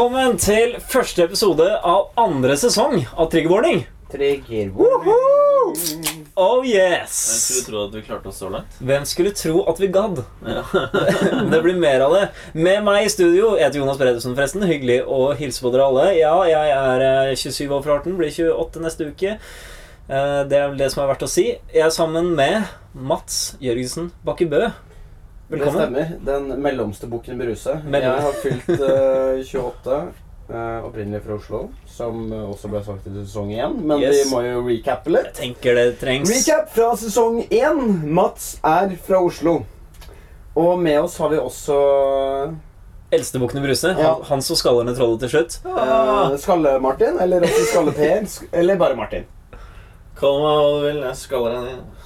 Velkommen til første episode av andre sesong av Triggerboarding. Oh yes! Hvem skulle tro at vi klarte oss så langt. Hvem skulle tro at vi gadd? det blir mer av det. Med meg i studio jeg heter Jonas Bredesen, forresten. Hyggelig å hilse på dere alle. Ja, jeg er eh, 27 år fra Arten, blir 28 neste uke. Eh, Det er vel det som er verdt å si. Jeg er sammen med Mats Jørgensen Bakke Bø. Det stemmer. Den mellomste bukken Bruse. Mellom- Jeg har fylt uh, 28, Uh, opprinnelig fra Oslo, som eh, også ble sagt i sesong 1. Men Yes. vi må jo recappe litt. Jeg tenker det trengs. Recap fra sesong 1. Mats er fra Oslo. Og med oss har vi også Eldstebukken i Bruse. Ja. Han, han som skaller ned trollet til slutt. Uh, Skalle-Martin, eller også Skalle-Per, eller bare Martin. Kall meg hva du vil. Jeg skaller deg ned.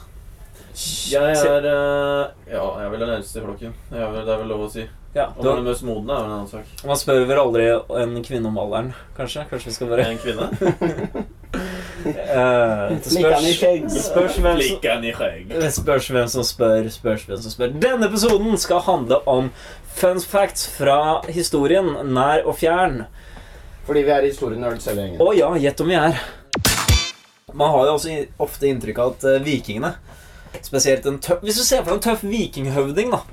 Jeg er uh, Ja, jeg er vel den eldste i flokken. Vel, det er vel lov å si. Ja, Om man er mest modne, er vel en annen sak. Man spør vel aldri en kvinne om alderen, kanskje? Kanskje vi skal bare En kvinne? Eh, i skjegg? spørs hvem som spørs hvem som spør. Spørs hvem som spør. Denne episoden skal handle om fun facts fra historien, nær og fjern. Fordi vi er historienerds hele gjengen. Å ja, gjett om vi er. Man har jo også ofte inntrykk av at eh, vikingene Spesielt en tøff Hvis du ser for deg en tøff vikinghøvding, da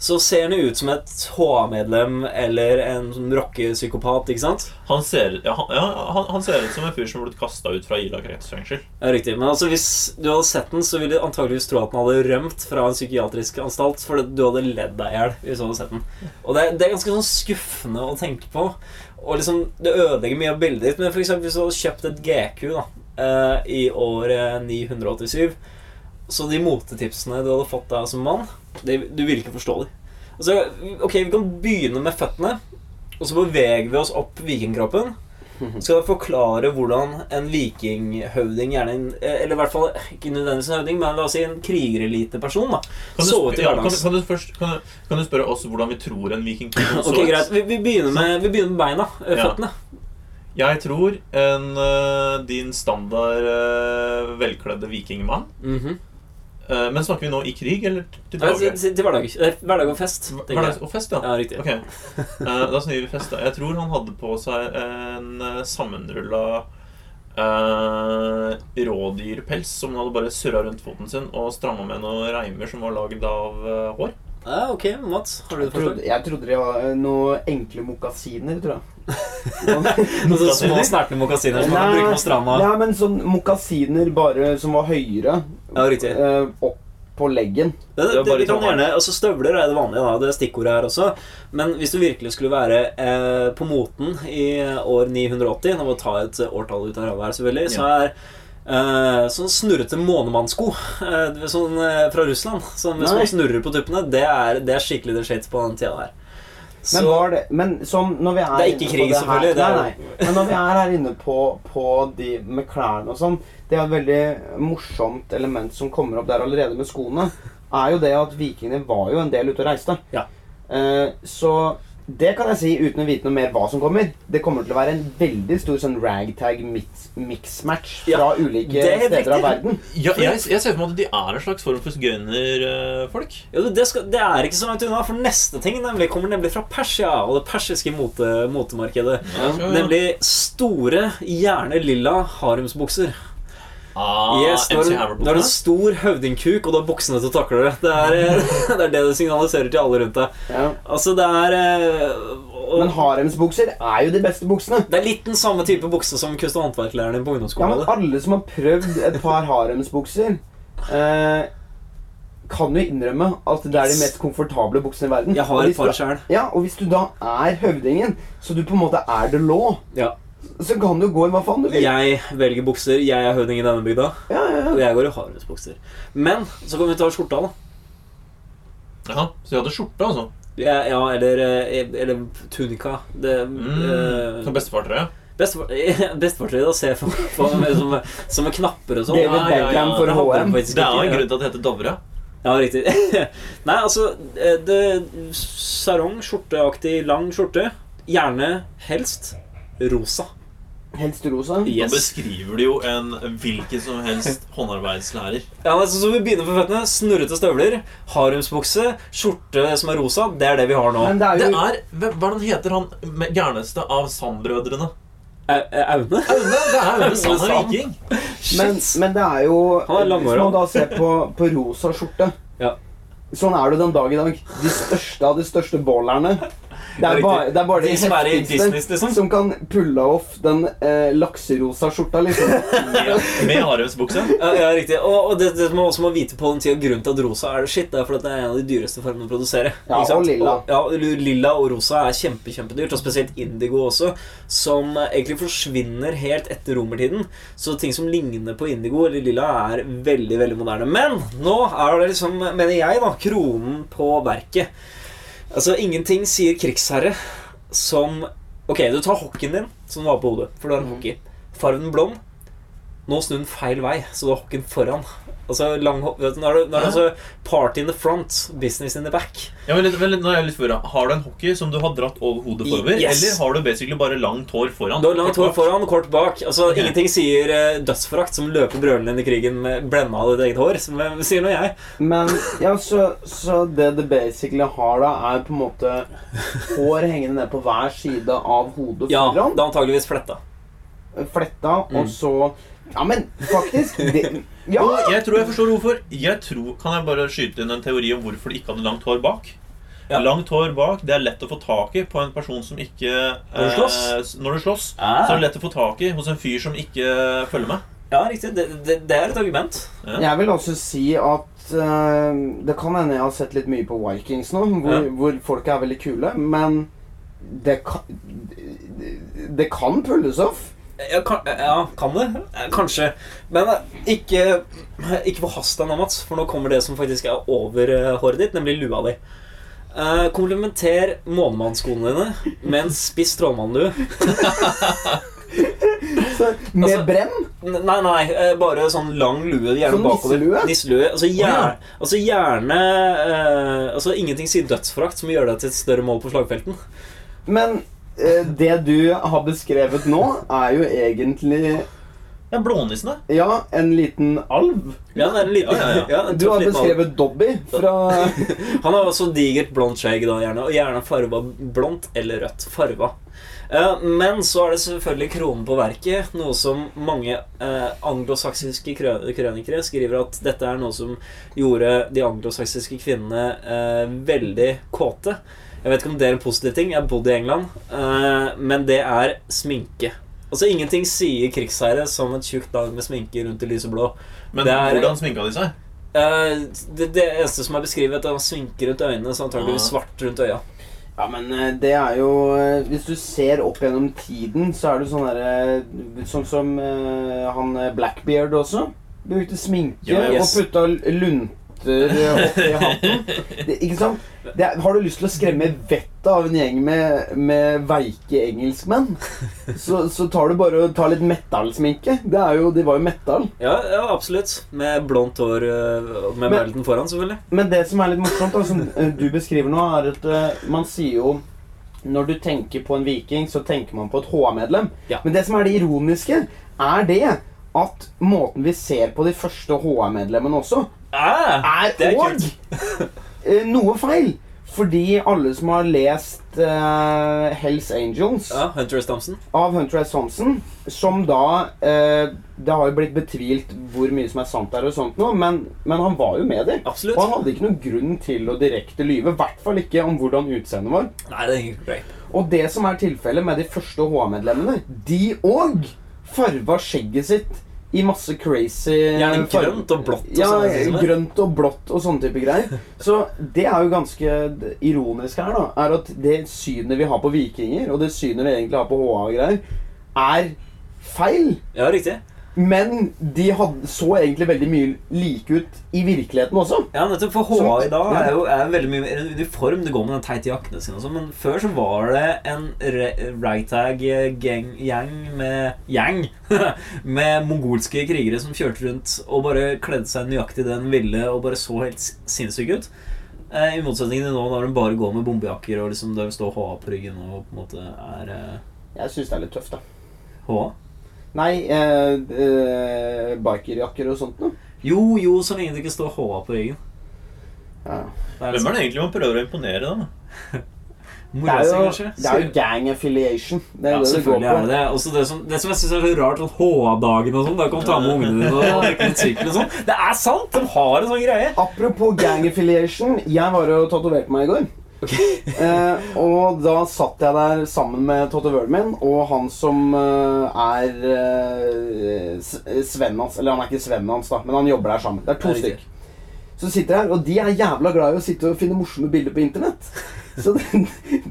så ser han ut som et HA-medlem eller en sånn rockepsykopat, ikke sant? Han ser, ja, han, ja, han, han ser ut som en fyr som ble kasta ut fra Ila kretsfengsel. Ja, riktig. Men altså, hvis du hadde sett den, så ville du antakeligvis tro at den hadde rømt fra en psykiatrisk anstalt. For du hadde ledd deg i hjel hvis du hadde sett den. Og det, det er ganske sånn skuffende å tenke på. Og liksom, Det ødelegger mye av bildet ditt. Men for eksempel, hvis du hadde kjøpt et GQ da, eh, i år eh, 987 Så de motetipsene du hadde fått deg som mann, det, du ville ikke forstå dem. Altså, ok, Vi kan begynne med føttene, og så beveger vi oss opp vikingkroppen. Skal jeg forklare hvordan en vikinghøvding gjerne Eller i hvert fall ikke nødvendigvis en høvding, men la oss si en krigereliteperson. Kan ja, kan, kan, du først, kan, du, kan du spørre oss hvordan vi tror en viking så Ok, ut? greit. Vi, vi, begynner med, vi begynner med beina. Føttene. Ja. Jeg tror en eh, din standard eh, velkledde vikingmann. Mhm. Eh, men snakker vi nå i krig eller til Nei, til, hverdag. Eh, Hverdag og fest. Hverdag og fest, ja. Ja, riktig. Okay. Eh, Da snur vi fest. da Jeg tror han hadde på seg en uh, sammenrulla uh, rådyrpels som han hadde bare surra rundt foten sin og stramma med noen reimer som var lagd av eh, hår. Ja, ok, Mats, har du Jeg et forslag? jeg trodde det var noen noe enkle mokasiner, tror jeg. Noen sånne små snertne mokasiner som man kan bruke på stranda. Ja, men sånn mokasiner bare som var høyere Ja, riktig. eh, opp på leggen. Det, det, Det vi kan gjerne, altså Støvler er det vanlige, da, det er stikkordet her også. Men hvis du virkelig skulle være eh, på moten i år 980 Nå må vi ta et årtall ut av ræva her, selvfølgelig. Så er eh, sånn snurrete månemannsko uh, sånn, uh, fra Russland, som med små snurrer på tuppene, det er, det er skikkelig the shades på den tida der. Men, var det, men som når vi er Det er ikke krig, her- selvfølgelig, det er- Nei, nei. Men når vi er her inne på, på de med klærne og sånn Det er et veldig morsomt element som kommer opp der allerede med skoene. Er jo det at vikingene var jo en del ute og reiste. Ja. Så det kan jeg si uten å vite noe mer hva som kommer. Det kommer til å være en veldig stor sånn ragtag mix- mix-match fra Ja, ulike er steder av verden. Ja, jeg, jeg ser for meg at de er en slags form for sigøynerfolk. Ja, det, skal, det er ikke så langt unna, for neste ting nemlig, kommer nemlig fra Persia og det persiske mote, motemarkedet. Nemlig store, gjerne lilla haremsbukser. Ah, Yes, når, en, Hammer en stor høvdingkuk, og du har buksene til å takle det. Det er, eh, det er det du signaliserer til alle rundt deg. Ja. Altså, det er eh, og, Men haremsbukser er jo de beste buksene. Det er litt den samme type bukse som kunst- og håndverklæreren din på Ja, men alle som har prøvd et par haremsbukser, eh, kan jo innrømme at det er de mest komfortable buksene i verden. Jeg har et par selv. sjøl. Ja, og hvis du da er høvdingen, så du på en måte er the law, Ja. Så kan du gå i hva faen du vil. Jeg velger bukser. Jeg er høvding i denne bygda. Ja, ja, Og jeg går i haremsbukser. Men så kan vi ta skjorta, da. Ja, så du hadde skjorte, altså? Ja, ja eller, eh, eller tunika. Det, Mm. eh, Som bestefartrøye? Bestefar- da å se for, for meg som, som med knapper og sånn. Ja, ja, ja. Det HM. Det er jo en grunn til at det heter Dovre. Ja, riktig. Nei, altså eh, det, Sarong, skjorteaktig, lang skjorte. Gjerne helst rosa. Helst rosa. Nå Yes. beskriver du jo en hvilken som helst håndarbeidslærer. Ja, altså, så vi begynner på føttene. Snurrete støvler, haremsbukse, skjorte som er rosa. Det er det vi har nå. Men det er jo hva er Hvordan heter han gærneste av Sand-brødrene? Au- Aune? Aune! Det er Aune Sand er viking. men, men det er jo er Hvis man da ser på, på rosa skjorte Ja. Sånn er det den dag i dag. De største av de største ballerne. Det er bare, det er bare de, De som er i Disney, business, liksom. som kan pulle off den eh, lakserosa skjorta, liksom. Med, med haremsbukse. Ja, ja, riktig. Og, og det, det man også må vite på den tida grunnen til at rosa er det shit, det er fordi det er en av de dyreste formene å produsere. Ja, Ikke sant? og lilla. Og, ja, lilla og rosa er kjempe, kjempedyrt, og spesielt indigo også, som egentlig forsvinner helt etter romertiden. Så ting som ligner på indigo eller lilla, er veldig, veldig moderne. Men nå er det liksom, mener jeg, da, kronen på verket. Altså, ingenting sier krigsherre som Ok, du tar hockeyen din, som du har på hodet, for du har en Mhm. hockey. Farven blond. Nå snur den feil vei, så du har hokken foran. Altså, lang, ho- vet du, nå er det, nå er det altså party in the front, business in the back. Ja, men litt, vel, nå er jeg litt forra. Har du en hockey som du har dratt over hodet forover? Yes. Eller har du basically bare langt hår foran? Du har langt hår foran kort bak. Altså, okay. Ingenting sier uh, dødsforakt som løper brølende inn i krigen med blenda av ditt eget hår, som eh, sier nå jeg. Men ja, så, så det det basically har, da, er på en måte hår hengende ned på hver side av hodet foran? Ja, det er antageligvis fletta. Fletta, Mm. og så Ja, men faktisk det, Ja! Og jeg tror jeg forstår hvorfor. Jeg tror, Kan jeg bare skyte inn en teori om hvorfor de ikke hadde langt hår bak? Ja. Langt hår bak det er lett å få tak i på en person som ikke Når du slåss? eh, når du slåss. Ah. Så er det lett å få tak i hos en fyr som ikke følger med. Ja, riktig. Det, det, det er et argument. Ja. Jeg vil også si at uh, Det kan hende jeg har sett litt mye på Vikings nå, hvor, Ja. hvor folk er veldig kule, men det kan Det kan pulles off. Ja, kan, ja, kan det? Eh, Kanskje. Men eh, ikke, ikke forhast deg nå, Mats, for nå kommer det som faktisk er over eh, håret ditt, nemlig lua di. Uh, komplementer månemannsskoene dine med en spiss strålmannlue. Så, med Altså- brem. Nei, nei, eh, bare sånn lang lue. Gjerne Sånn bakover. nisselue? Altså, Å, ja. gjerne, altså gjerne uh, Altså Ingenting sier dødsforakt som gjør deg til et større mål på slagfelten. Men eh, det du har beskrevet nå, er jo egentlig Ja, Blånissene. Ja, en liten alv. Ja, det er en liten, Ja, ja, ja. en Du har beskrevet Dobby fra Han har også digert blondt skjegg, da, gjerne, og gjerne farva blondt eller rødt. Farva. Eh, men så er det selvfølgelig kronen på verket, noe som mange eh, anglosaksiske krø- krønikere skriver at dette er noe som gjorde de anglosaksiske kvinnene eh, veldig kåte. Jeg vet ikke om det er en positiv ting. Jeg har bodd i England. Uh, men det er sminke. Altså Ingenting sier krigsherre som et tjukt lag med sminke rundt i lyseblå. Men Det er- hvordan sminka de seg? Uh, det, det eneste som er beskrevet, er at han sminker rundt øynene, så antakeligvis svart rundt øya. Ja, men eh, det er jo Hvis du ser opp gjennom tiden, så er det sånn derre Sånn som uh, han Blackbeard også. Brukte sminke Ja, yes. og putta lunter oppi hatten. Det, ikke sant? Det har du lyst til å skremme vettet av en gjeng med, med veike engelskmenn, så, så tar du bare og tar litt metallsminke. Det jo, De var jo metall. Ja, ja, absolutt. Med blondt hår eh, med Men- belten foran, selvfølgelig. Men det som er litt morsomt, da, som eh, du beskriver nå, er at eh, man sier jo Når du tenker på en viking, så tenker man på et HA-medlem. Ja. Men det som er det ironiske, er det at måten vi ser på de første HR-medlemmene også, Ah, er er òg eh, noe feil. Fordi alle som har lest uh, Hells Angels ja, Hunter S. Thompson. av Hunter S. Thompson, som da uh, Det har jo blitt betvilt hvor mye som er sant der, og sånt noe, men, men han var jo med der. Absolutt. Og han hadde ikke noen grunn til å direkte lyve. I hvert fall ikke om hvordan utseendet var. Nei, det er ikke greit. Og det som er tilfellet med de første HA-medlemmene, de òg farva skjegget sitt i masse crazy Gjerne grønt og blått og Ja, sånne som det. grønt og blått og sånne type greier. Så det er jo ganske ironisk her, da. Er at det synet vi har på vikinger, og det synet vi egentlig har på HA-greier, er feil. Ja, riktig. Men de hadde, så egentlig veldig mye like ut i virkeligheten også. Ja, nettopp. For HA i dag er jo er veldig mye mer en uniform. Det går med den teite jakkene sine og sånn. Men før så var det en ragtag-gjeng med Gjeng! med mongolske krigere som kjørte rundt og bare kledde seg nøyaktig det den ville, og bare så helt sinnssyk sinnssyke ut. Eh, I motsetning til nå, når de bare går med bombejakker og liksom der står HA på ryggen og på en måte er eh, Jeg syns det er litt tøft, da. H? Nei, eh, eh, bikerjakker og sånt noe. Jo, jo, så lenge det ikke står HA på ryggen. Ja. Hvem er det egentlig man prøver å imponere, da? Det Mora er si, jo, kanskje? det er jo gang affiliation. Det er Ja, det selvfølgelig det er det det. Også det, som, det som jeg syns er så rart, sånn HA-dagen og sånn. Da kan du ta med ungene dine og drikke litt sykkel og sånn. Det er sant! De har en sånn greie. Apropos gang affiliation. Jeg var og tatoverte meg i går. Eh, og da satt jeg der sammen med tatovøren min og han som eh, er eh, Svennen hans. Eller han er ikke svennen hans, da, men han jobber der sammen. Det er to Det er stykk. Så sitter jeg her, og de er jævla glad i å sitte og finne morsomme bilder på internett. Så det,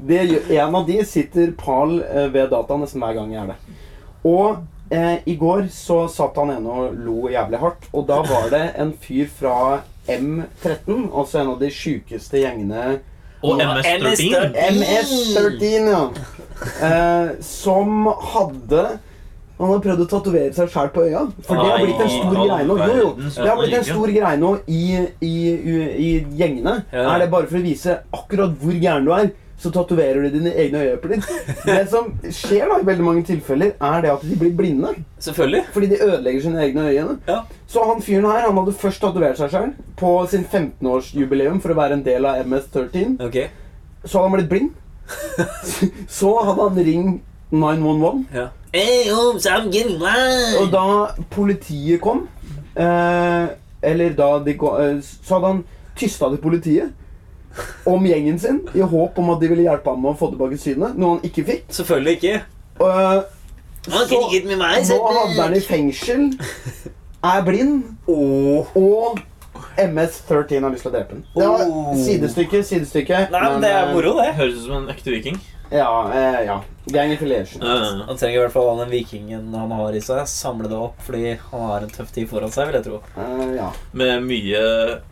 det, en av de sitter pal eh, ved data nesten hver gang jeg er det. Og eh, i går så satt han ene og lo jævlig hardt, og da var det en fyr fra M13, altså en av de sjukeste gjengene Og MS-13. MS-13, ja. Eh, som hadde Han hadde prøvd å tatovere seg sjæl på øya. For det har blitt en stor greie nå. Jo, jo. Det har blitt en stor greie nå i, i, i, i gjengene. Er det bare for å vise akkurat hvor gæren du er, så tatoverer du dine egne øyeepler. Det som skjer da i veldig mange tilfeller, er det at de blir blinde. Selvfølgelig. Fordi de ødelegger sine egne øyne. Ja. Så han fyren her han hadde først tatovert seg sjøl på sin 15-årsjubileum for å være en del av MS-13. Okay. Så hadde han blitt blind. Så hadde han ring 911. Ja. Hey, homes, getting Og da politiet kom, eh, eller da de kom, eh, så hadde han tysta til politiet om gjengen sin i håp om at de ville hjelpe ham med å få tilbake synet, noe han ikke fikk. Selvfølgelig ikke. Eh, me my nå havner han i fengsel, er blind oh. og MS-13 har lyst til å drepe ham. Det var sidestykke, sidestykke. Nei, men det er eh, moro, det. Høres ut som en ekte viking. Ja, eh, ja. Gang affiliation. Uh, Han trenger i hvert fall den vikingen han har i seg, samle det opp, fordi han har en tøff tid foran seg, vil jeg tro. Uh, ja. med mye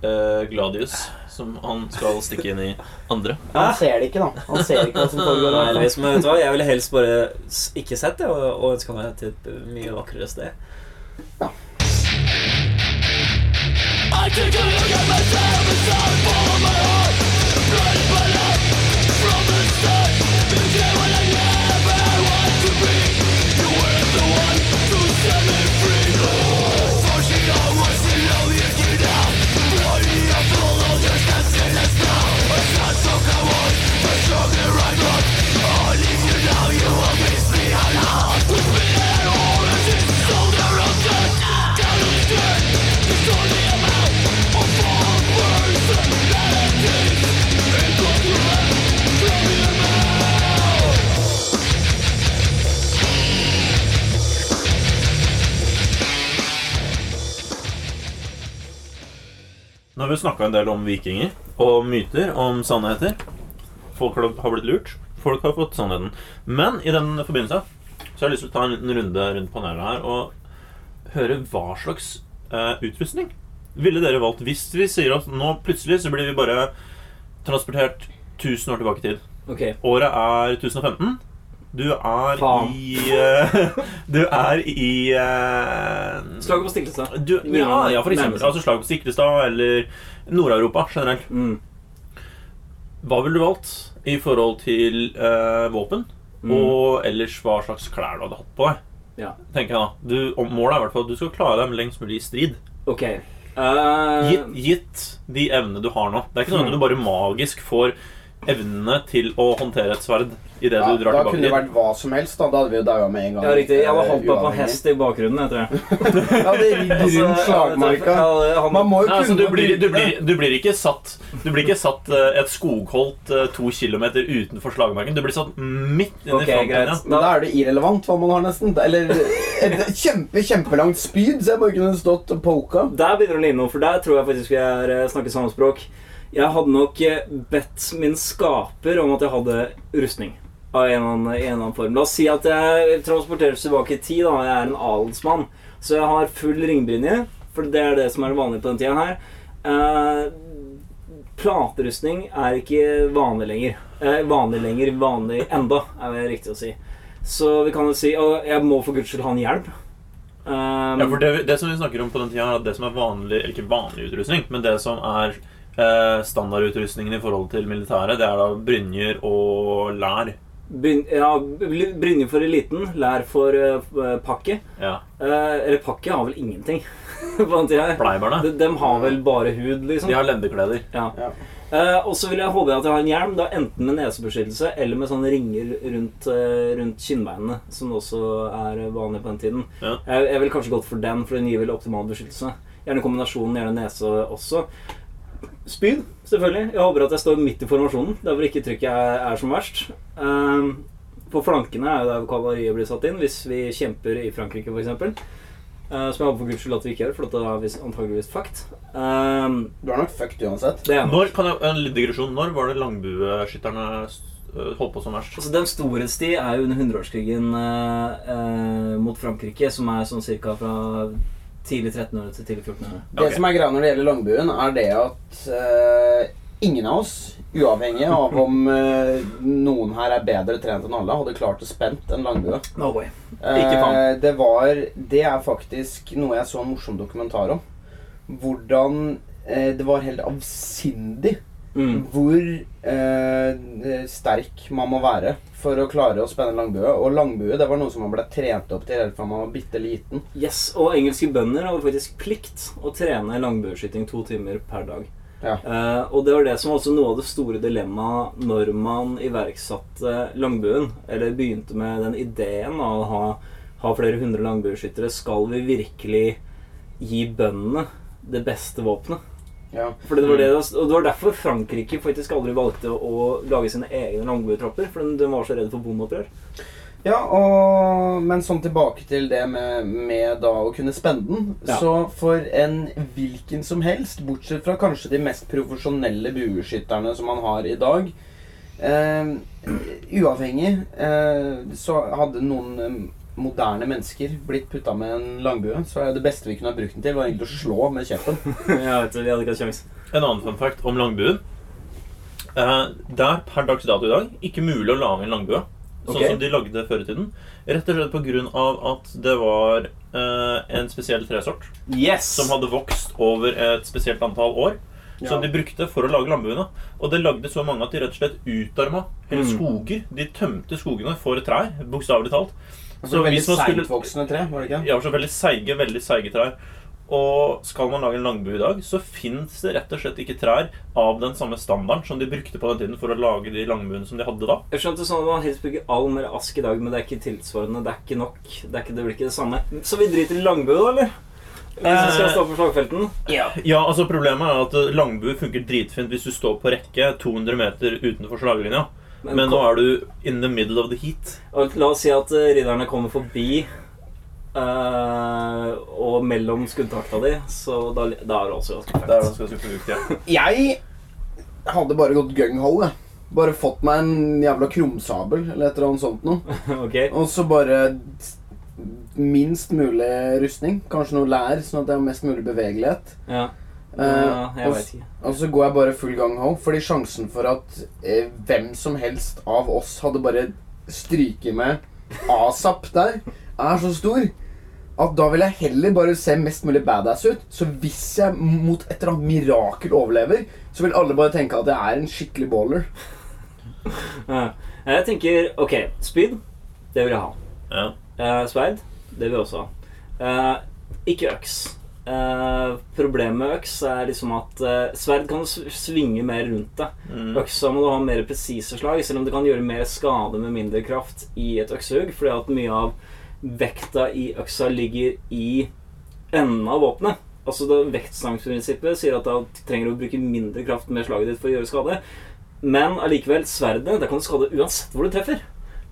uh, gladius som han skal stikke inn i andre. Han ser det ikke, da. Han ser ikke hva som foregår. Nei, men vet du hva, Jeg ville helst bare ikke sett det, og, og ønska meg til et mye vakrere sted. Nå har vi snakka en del om vikinger og myter om sannheter. Folk har blitt lurt. Folk har fått sannheten. Men i den forbindelse så har jeg lyst til å ta en liten runde rundt panelet her og høre hva slags eh, utrustning ville dere valgt hvis vi sier at nå plutselig så blir vi bare transportert 1000 år tilbake i tid. Okay. Året er 1015. Du er Faen. i uh, Du er i uh, Slaget på Stiklestad. du, ja, ja, for eksempel. Altså slaget på Stiklestad eller Nord-Europa generelt. Mm. Hva ville du valgt i forhold til uh, våpen? Mm. Og ellers hva slags klær du hadde hatt på deg? Ja. Tenker jeg da du, og Målet er i hvert fall at du skal klare deg med lengst mulig i strid. Ok. Uh... Gitt, gitt de evnene du har nå. Det er ikke sånn at du bare magisk får evnene til å håndtere et sverd idet Ja, du drar da tilbake kunne det vært hva som helst. Da, da hadde vi jo daua med en gang. ja, riktig. Jeg hadde hoppa på hest i bakgrunnen, jeg tror jeg. ja, det ridd Altså, rundt slagmarka. Man må jo kunne altså, kunne du, blir, du, blir, du blir ikke satt Du blir ikke satt eh, et skogholt eh, to kilometer utenfor slagmarken. Du blir satt midt inni Ok, frontlinja. greit. Men da er det irrelevant hva man har, nesten. Eller et kjempe, kjempelangt spyd, så jeg bare kunne stått og poka. Der begynner det å ligne noe, for der tror jeg faktisk vi er, eh, snakker samme språk. Jeg hadde nok eh, bedt min skaper om at jeg hadde rustning. Av en eller annen, form. La oss si at jeg transporteres tilbake i tid. Da. Jeg er en adelsmann. Så jeg har full ringbrynje, for det er det som er vanlig på den tida her. Eh, platerustning er ikke vanlig lenger. Eh, vanlig lenger, vanlig enda, er det riktig å si. Så vi kan jo si Og jeg må for guds skyld ha en hjelm. Um, Ja, for det, det som vi snakker om på den tida, er at det som er vanlig Eller ikke vanlig utrustning, men det som er standardutrustningen i forhold til militæret, det er da brynjer og lær. Bryn, ja, brynjer for eliten, lær for uh, Pakke. Ja. Uh, eller Pakke har vel ingenting her. Bleibarna. De, de har vel bare hud, liksom. De har lendekleder. Ja. Ja. Uh, og så vil jeg håpe at jeg har en hjelm, da enten med nesebeskyttelse eller med sånne ringer rundt, eh, rundt kinnbeinene, som også er vanlig på den tiden. Ja. Jeg, jeg vil kanskje gått for den, for den gir vel optimal beskyttelse. Gjerne kombinasjonen, gjerne nese også. Spyd, selvfølgelig. Jeg håper at jeg står midt i formasjonen, der hvor ikke trykket er, er som verst. Um, på flankene er jo der kavaleriet blir satt inn, hvis vi kjemper i Frankrike, f.eks. Uh, som jeg håper for guds skyld at vi ikke gjør, for da er vi antageligvis fucked. Um, Du er nok fucked uansett. det er Når, kan jeg, en liten digresjon. Når var det langbueskytterne øh, holdt på som verst? Altså, den storhetstid er jo under hundreårskrigen uh, uh, mot Frankrike, som er sånn cirka fra tidlig 1300 til tidlig 1400. Det okay. som er greia når det gjelder langbuen, er det at uh, ingen av oss, uavhengig av om uh, noen her er bedre trent enn alle, hadde klart å spent en langbue. No way. Ikke faen. Eh, det var Det er faktisk noe jeg så en morsom dokumentar om. Hvordan eh, det var helt avsindig Mm. hvor eh, sterk man må være for å klare å spenne langbue. Og langbue det var noe som man ble trent opp til helt fra man var bitte liten. Yes, Og engelske bønder hadde faktisk plikt å trene langbueskyting to timer per dag. Ja. Eh, og det var det som var også noe av det store dilemmaet når man iverksatte langbuen. Eller begynte med den ideen av å ha, ha flere hundre langbueskyttere. Skal vi virkelig gi bøndene det beste våpenet? Ja. Fordi det var det, og det var derfor Frankrike faktisk aldri valgte å lage sine egne langbuetropper. For de, de var så redde for bondeopprør. Ja, og, men sånn tilbake til det med, med da å kunne spenne den. Ja. Så for en hvilken som helst, bortsett fra kanskje de mest profesjonelle bueskytterne som man har i dag eh, Uavhengig eh, så hadde noen eh, moderne mennesker blitt putta med en langbue, så er det beste vi kunne ha brukt den til, var egentlig å slå med kjeppen. ja, vet det, Vi hadde ikke hatt sjans. En annen fun fact om langbuen. Eh, det er per dags dato i dag ikke mulig å lage en langbue. Sånn okay. som de lagde før i tiden. Rett og slett pga. at det var eh, en spesiell tresort Yes! som hadde vokst over et spesielt antall år. Ja. Som de brukte for å lage langbuene. Og det lagde så mange at de rett og slett utarma hele Mm. skoger. De tømte skogene for trær, bokstavelig talt. Altså, veldig seigvoksende tre, var det ikke? Ja, så veldig seige, veldig seige trær. Og skal man lage en langbu i dag, så fins det rett og slett ikke trær av den samme standarden som de brukte på den tiden for å lage de langbuene som de hadde da. Jeg skjønte sånn at Man helst bruker alm eller ask i dag, men det er ikke tilsvarende. Det er ikke nok. Det, er ikke, det blir ikke det samme. Så vi driter i langbu, da, eller? Hvis vi skal Eh, stå på slagfelten? Ja. Ja, altså Problemet er at langbu funker dritfint hvis du står på rekke 200 meter utenfor slaglinja. Men nå er du in the middle of the heat. Og La oss si at eh, ridderne kommer forbi Uh, og mellom skuddtakta di, så da, da er det også ganske er. Ja. Jeg hadde bare gått gung-ho. Bare fått meg en jævla krumsabel eller et eller annet sånt noe. okay. Og så bare minst mulig rustning. Kanskje noe lær, sånn at jeg har mest mulig bevegelighet. Ja. Eh, Ja, jeg og, vet ikke. og så går jeg bare full gang-ho, fordi sjansen for at eh, hvem som helst av oss hadde bare stryket med asap der, er så stor at da vil jeg heller bare se mest mulig badass ut. Så hvis jeg mot et eller annet mirakel overlever, så vil alle bare tenke at jeg er en skikkelig baller. Ja. Jeg tenker OK, spyd. Det vil jeg ha. Ja. Uh, sverd. Det vil jeg også ha. Uh, ikke øks. Eh, problemet med øks er liksom at uh, sverd kan svinge mer rundt deg. Mm. Øksa må du ha mer presise slag, selv om det kan gjøre mer skade med mindre kraft i et øksehugg, fordi at mye av vekta i øksa ligger i enden av våpenet. Altså det Vektstangsprinsippet sier at da trenger du å bruke mindre kraft med slaget ditt for å gjøre skade. Men allikevel, sverdet det kan du skade uansett hvor du treffer.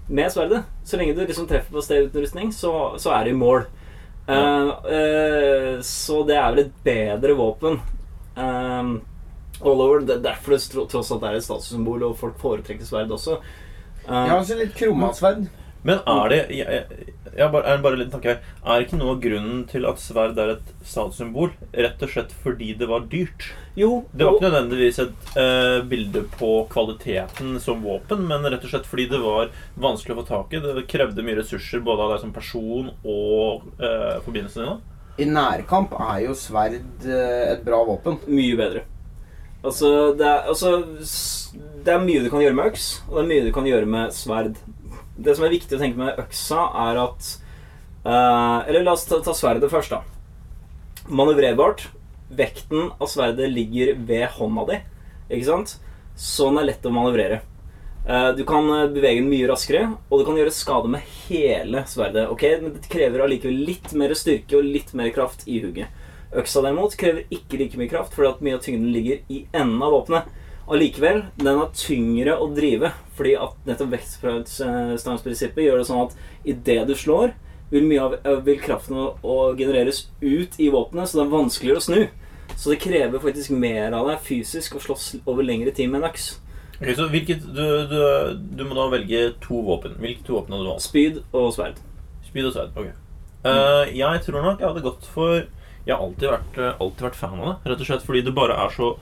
Med sverdet. Så lenge du liksom treffer på sted uten rustning, så, så er det i mål. Eh, så det er vel et bedre våpen. Um, all over. Det er derfor det tro- tross alt er et statussymbol, og folk foretrekker sverd også. Uh, ja, altså litt krumma sverd. Men er det jeg, jeg, jeg bare, er bare litt tanke her. Er ikke noe av grunnen til at sverd er et statssymbol rett og slett fordi det var dyrt? jo, Det var ikke nødvendigvis et uh, bilde på kvaliteten som våpen, men rett og slett fordi det var vanskelig å få tak i. Det krevde mye ressurser både av deg som person og uh, forbindelsene dine. I nærkamp er jo sverd eh, et bra våpen. Mye bedre. Altså det, er, altså, det er mye du kan gjøre med øks, og det er mye du kan gjøre med sverd. Det som er viktig å tenke med øksa, er at eh, Eller la oss ta, ta sverdet først, da. Manøvrerbart. Vekten av sverdet ligger ved hånda di, ikke sant? Så den er lett å manøvrere. Eh, Du kan eh, bevege den mye raskere, og du kan gjøre skade med hele sverdet. ok? Men det krever allikevel litt mer styrke og litt mer kraft i hugget. Øksa derimot krever ikke like mye kraft, fordi at mye av tyngden ligger i enden av våpenet. Allikevel, den er tyngre å drive, fordi at nettopp vektstangsprinsippet gjør det sånn at idet du slår, vil mye av eh, vil kraften å, å genereres ut i våpenet, så det er vanskeligere å snu. Så det krever faktisk mer av deg fysisk å slåss over lengre tid med en øks. Ok, så hvilket, du, du, du må da velge to våpen. Hvilke to våpen hadde du valgt? Spyd og sverd. Spyd og sverd. Ok. Eh, jeg tror nok jeg hadde gått for Jeg har alltid vært, eh, alltid vært fan av det. Rett og slett fordi det bare er så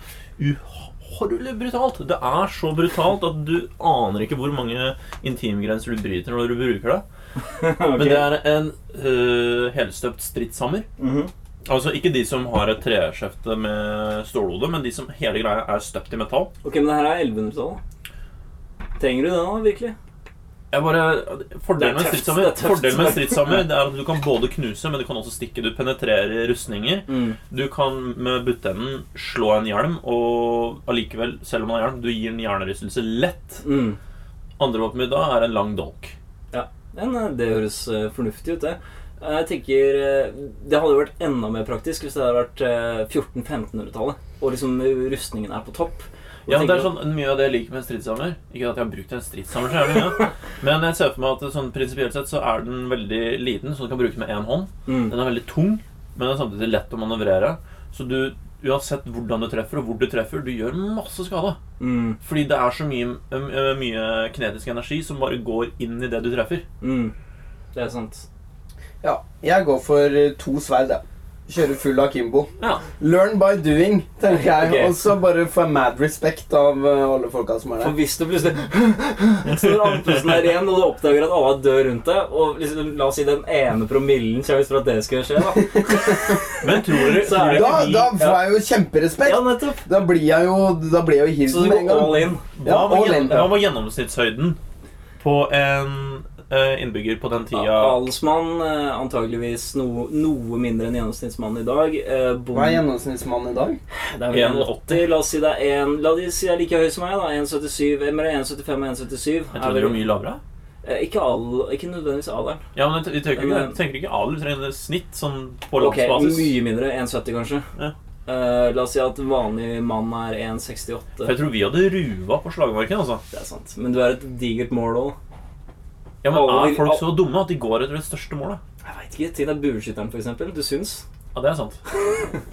uhorvelig brutalt. Det er så brutalt at du aner ikke hvor mange intimgrenser du bryter når du bruker det. Men det er en uh, helstøpt stridshammer. Mhm. Altså ikke de som har et treskjefte med stålhode, men de som hele greia er støpt i metall. Ok, men det her er 1100-tallet. Trenger du det nå, virkelig? Jeg bare, Fordelen med stridshammer er. Fordelen med stridshammer Det er at du kan både knuse, men du kan også stikke. Du penetrerer rustninger. Mm. Du kan med buttenden slå en hjelm, og allikevel, selv om man har hjelm, du gir en hjernerystelse lett. Mm. Andre våpenet da er en lang dolk. Men eh, det høres eh, fornuftig ut, det. Eh, Jeg tenker Det hadde jo vært enda mer praktisk hvis det hadde vært eh, 1400-1500-tallet, og liksom rustningen er på topp. Ja, det er sånn Mye av det jeg liker med en stridshammer Ikke at jeg har brukt en stridshammer så jævlig mye, men jeg ser for meg at sånn prinsipielt sett så er den veldig liten, så du kan bruke den med én hånd. mm. Den er veldig tung, men den er samtidig lett å manøvrere. Så du, uansett hvordan du treffer, og hvor du treffer, du gjør masse skade. Mm. Fordi det er så mye, øh, mye kinetisk energi som bare går inn i det du treffer. Mm. Det er sant. Ja, jeg går for eh, to sverd, jeg. Kjører full akimbo. Ja. Learn by doing, tenker jeg. Okay. Og så bare få mad respect av eh, alle folka som er der. For hvis du plutselig står andpusten der igjen, og du oppdager at alle er døde rundt deg, og liksom, la oss si den ene promillen kommer for at det skal skje, da. Men tror dere, Så er det- Da, vi, da får jeg jo kjemperespekt. Ja, nettopp. Da blir jeg jo Da blir jeg jo du med en gang. all in. hva, Ja, var all gjennom, in. hva var gjennomsnittshøyden på en innbygger på den tida? Adelsmann eh, antageligvis noe, noe mindre enn gjennomsnittsmannen i dag. Eh, bond- Hva er gjennomsnittsmannen i dag? Det er vel 1,80. 1,80. La oss si det er en La de si er like høy som meg, da. 1,75 og 1,77. Jeg tror trodde det var mye lavere. Eh, Ikke, all, ikke nødvendigvis alderen. Ja, men Vi tenker Men, ikke, eh, tenker ikke alder, vi trenger snitt sånn på landsbasis. Mye mindre. 1,70 kanskje. Ja. Uh, la oss si at vanlig mann er 1,68. For jeg tror vi hadde ruva på slagmarken. altså Det er sant. Men du er et digert mål òg. Ja, men Er folk så dumme at de går etter det største målet? Jeg veit ikke. Til er bueskytteren, eksempel. Du syns? Ja, det er sant.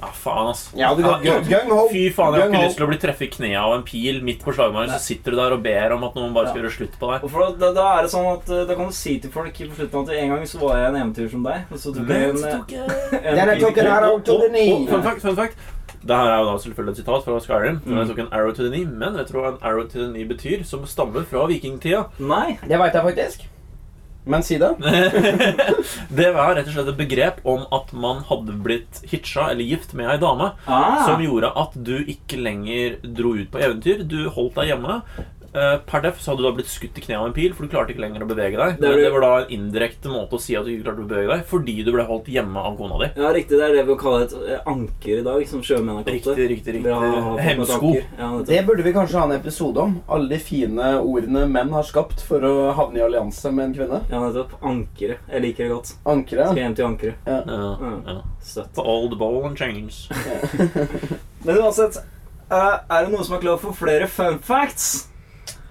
Ja, faen, ass. Ja, det går gang gung ho. Fy faen, jeg har ikke lyst til å bli treffet i kneet av en pil midt på slagmarken. Så sitter du der og ber om at noen bare skal gjøre slutt på deg. Og for da, da er det sånn at eh, Da kan du si til folk på slutten at en gang så var jeg en eventyr som deg. Og så tok jeg en, en I took an arrow to the knee. Fun fact, fun fact. Det her er jo da selvfølgelig et sitat fra Skyrim. Mm. Jeg tok en arrow to the knee, Men vet du hva en arrow to the knee betyr? Som stammer fra vikingtida. Nei. Det veit jeg faktisk. Men si det. det var rett og slett et begrep om at man hadde blitt hitcha eller gift med ei dame. Ah. Som gjorde at du ikke lenger dro ut på eventyr. Du holdt deg hjemme. Eh, Per def så hadde du da blitt skutt i kneet av en pil, for du klarte ikke lenger å bevege deg. Det Det, det var da en indirekte måte å si at du ikke klarte å bevege deg, fordi du ble holdt hjemme av kona di. Ja, riktig. Det er det vi kaller et eh, anker i dag, som sjømenn har kalt Riktig, det. riktig, riktig. et Hemsko. Ja. Det burde vi kanskje ha en episode om. Alle de fine ordene menn har skapt for å havne i allianse med en kvinne. ja, nettopp. Ankeret. Jeg liker det godt. Ankeret. Skal hjem til ankeret. Ja, Ja, ja. Støtt. The old ball and change. Men uansett, eh, er det noen som er klar for flere fun facts?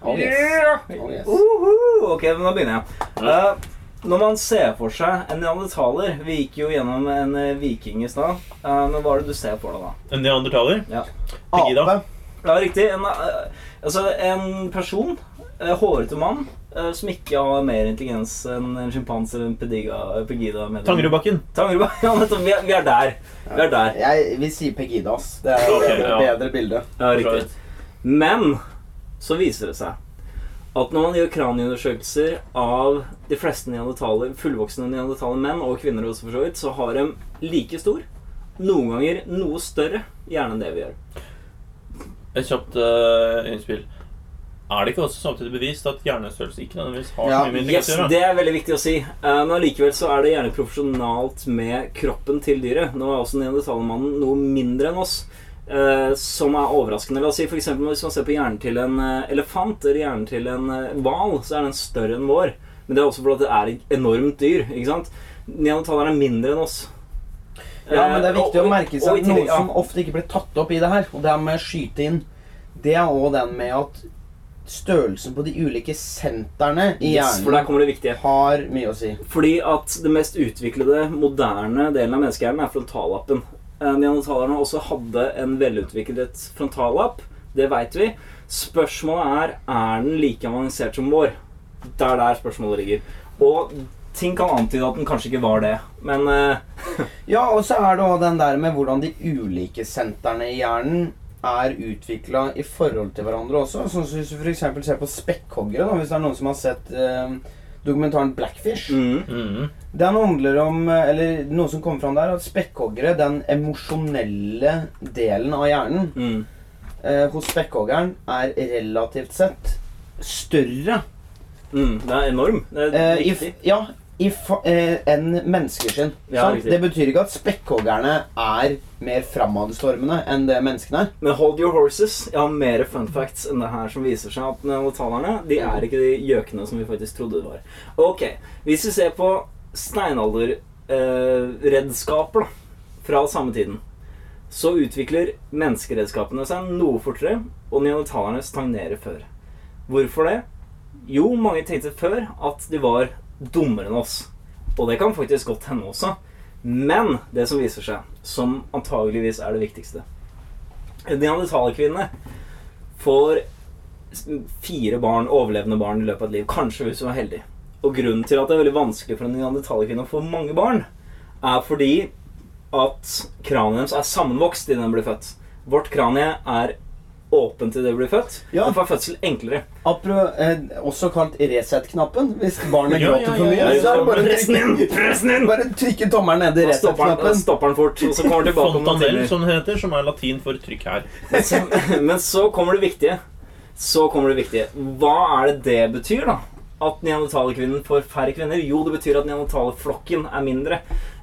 Oh, yes. Yeah! Oh, yes. Uhu! Ok, men da begynner jeg. Uh, når man ser for seg en neandertaler Vi gikk jo gjennom en eh, viking i stad. Uh, men hva er det du ser for deg da? En neandertaler? Ja, Pegida. Ape. ja riktig. En, altså, en person, hårete mann, som ikke har mer intelligens enn en sjimpanse eller en pediga, pegida medlem. Tangerudbakken. Tangerudbakken. Ja, nettopp. Vi, vi er der. Vi er der. Jeg vil si Pegida. Det er et bedre, ja. bedre bilde. Ja, riktig. Men så viser det seg at når man gjør kraniundersøkelser av de fleste fullvoksne neandertaler menn, og kvinner også for så vidt, så har de like stor, noen ganger noe større hjerne enn det vi gjør. Et kjapt uh, innspill. Er det ikke også samtidig bevist at hjernestørrelse ikke nødvendigvis har Ja, så mye med Yes, intelligens det er veldig viktig å si. Uh, men allikevel så er det gjerne proporsjonalt med kroppen til dyret. Nå er også neandertalermannen noe mindre enn oss. Eh, som er overraskende. La oss si for eksempel, Hvis man ser på hjernen til en uh, elefant eller hjernen til en hval, uh, så er den større enn vår. Men det er også fordi det er et enormt dyr. ikke sant? Neandertalerne er mindre enn oss. Ja, men det er Eh, viktig og- å merke seg noe ja. som ofte ikke blir tatt opp i det her, og det er med å skyte inn, det er òg den med at størrelsen på de ulike sentrene i Yes, for der hjernen kommer det viktige. har mye å si. Fordi at det mest utviklede, moderne delen av menneskehjernen er frontallappen. Eh, Neandertalerne også hadde en velutviklet frontallapp. Det veit vi. Spørsmålet er er den like avansert som vår. Det er der spørsmålet ligger. Og ting kan antyde at den kanskje ikke var det. Men eh, Ja, og så er det òg den der med hvordan de ulike sentrene i hjernen er utvikla i forhold til hverandre også. Sånn som Hvis du f.eks. ser på spekkhoggere, hvis det er noen som har sett eh, dokumentaren Blackfish. mm, Mm. Den handler om eh, Eller noe som kommer fram der, at spekkhoggere, den emosjonelle delen av hjernen mm, eh, hos spekkhoggeren, er relativt sett større mm, Det er enorm. Det er eh, viktig. ja, i eh, enn mennesker sin. Ja, riktig. det betyr ikke at spekkhoggerne er mer framadstormende enn det menneskene er. Men hold your horses. Jeg har mer fun facts enn det her som viser seg at neandertalerne de er ikke de gjøkene som vi faktisk trodde det var. Ok, Hvis vi ser på steinalderredskaper eh, fra samme tiden, så utvikler menneskeredskapene seg noe fortere, og neandertalerne stagnerer før. Hvorfor det? Jo, mange tenkte før at de var dummere enn oss. Og det kan faktisk godt hende også. Men det som viser seg, som antageligvis er det viktigste En neandertalerkvinne får fire barn, overlevende barn i løpet av et liv. Kanskje hvis hun er heldig. Og grunnen til at det er veldig vanskelig for en neandertalerkvinne å få mange barn, er fordi at kraniet deres er sammenvokst idet den blir født. Vårt kranie er åpent til det blir født. Ja. Det får fødsel enklere. Apro, eh, også kalt reset-knappen. Hvis barnet Ja, gråter ja, for mye, ja, ja. så er det bare pressen inn! Pressen inn! bare trykke tommelen ned i reset-knappen. stopper den fort, og så kommer den tilbake Fontanell, som det heter, som er latin for trykk her. Men så, men så kommer det viktige. Så kommer det viktige. Hva er det det betyr, da? At neandertalerkvinnen får færre kvinner? Jo, det betyr at neandertalerflokken er mindre.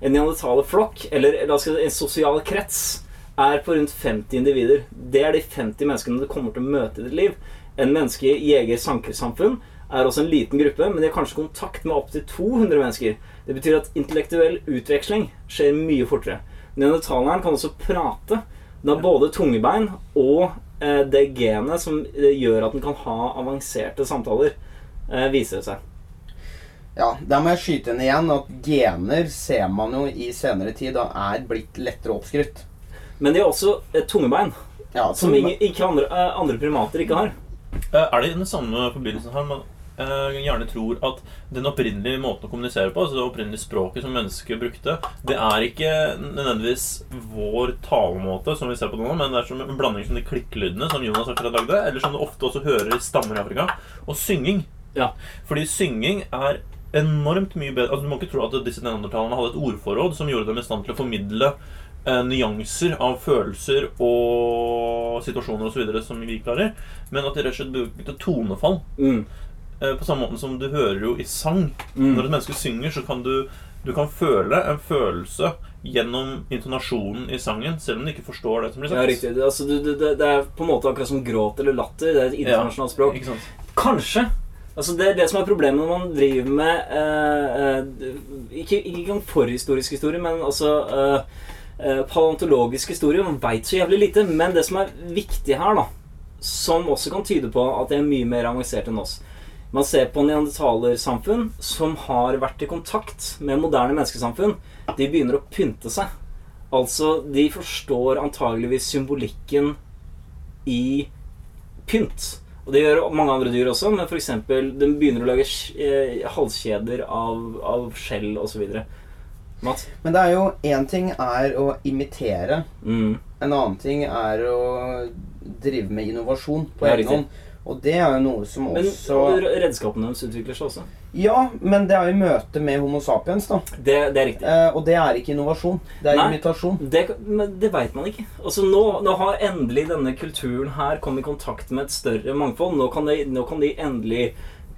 En neandertalerflokk, eller la oss si en sosial krets, er på rundt 50 individer. Det er de 50 menneskene du kommer til å møte i ditt liv. En menneske-jeger-sankersamfunn er også en liten gruppe, men de har kanskje kontakt med opptil 200 mennesker. Det betyr at intellektuell utveksling skjer mye fortere. Neandertaleren kan også prate. Den har både tungebein og eh, det genet som eh, gjør at den kan ha avanserte samtaler, eh, viser det seg. Ja, Der må jeg skyte inn igjen at gener ser man jo i senere tid da er blitt lettere oppskrytt. Men de har også et tungebein, Ja, som ingen, ikke andre, eh, andre primater ikke har. Eh, Er det i den samme forbindelsen her man eh, gjerne tror at den opprinnelige måten å kommunisere på, altså det opprinnelige språket som mennesket brukte, det er ikke nødvendigvis vår talemåte som vi ser på nå, men det er som en blanding som de klikklydene som Jonas akkurat lagde, eller som du ofte også hører i stammer i Afrika, og synging. Ja. Fordi synging er enormt mye bedre altså Du må ikke tro at disse neandertalerne hadde et ordforråd som gjorde dem i stand til å formidle eh, nyanser av følelser og situasjoner osv. som vi klarer, men at de rett og slett brukte tonefall. Mm. Eh, på samme måte som du hører jo i sang. Mm. Når et menneske synger, så kan du du kan føle en følelse gjennom intonasjonen i sangen, selv om du ikke forstår det som blir sagt. Ja, riktig. Det, altså, du, det, det er på en måte akkurat som gråt eller latter. Det er et internasjonalt språk. Ikke sant? Kanskje. Altså Det er det som er problemet når man driver med eh, eh, Ikke, ikke forhistorisk historie, men altså eh, paleontologisk historie. Man veit så jævlig lite. Men det som er viktig her, da, som også kan tyde på at det er mye mer avansert enn oss Man ser på neandertalersamfunn som har vært i kontakt med moderne menneskesamfunn. De begynner å pynte seg. Altså, de forstår antageligvis symbolikken i pynt. Og det gjør mange andre dyr også, men f.eks. de begynner å lage eh, halskjeder av, av skjell osv. Mats? Men det er jo én ting er å imitere. Mm. En annen ting er å drive med innovasjon på egen hånd. Og det er jo noe som Men også redskapene deres utvikler seg også. Ja, men det er jo møte med Homo sapiens, da. Det, det er riktig. Eh, og det er ikke innovasjon. Det er Nei. imitasjon. Det, men det veit man ikke. Altså nå, nå har endelig denne kulturen her kommet i kontakt med et større mangfold. Nå kan de, nå kan de endelig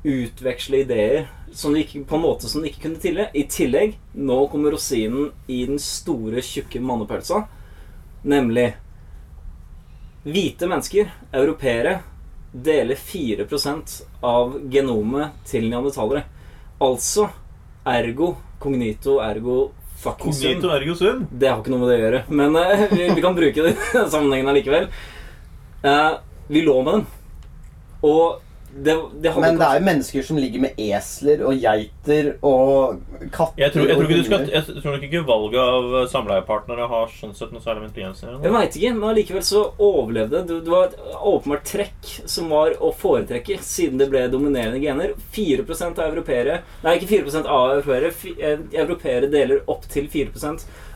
utveksle ideer som de ikke, på en måte som de ikke kunne tidligere. I tillegg, nå kommer rosinen i den store, tjukke mannepølsa. Nemlig hvite mennesker, europeere, deler 4% av genomet til neandertalere. Altså ergo cognito ergo fucking sum. Det har ikke noe med det å gjøre, men uh, vi, vi kan bruke det i sammenhengen allikevel. Uh, vi lå med dem. Og det, det Men det er jo mennesker som ligger med esler og geiter og katter Jeg tror, jeg, tror ikke du skal, jeg tror nok ikke valget av samleiepartnere har sånn sett noe særlig med intelligens. Jeg veit ikke, men allikevel så overlevde det. Det var et åpenbart trekk som var å foretrekke, siden det ble dominerende gener. 4% av europeere Nei, ikke 4% av europeere. Eh, europeere deler opp til 4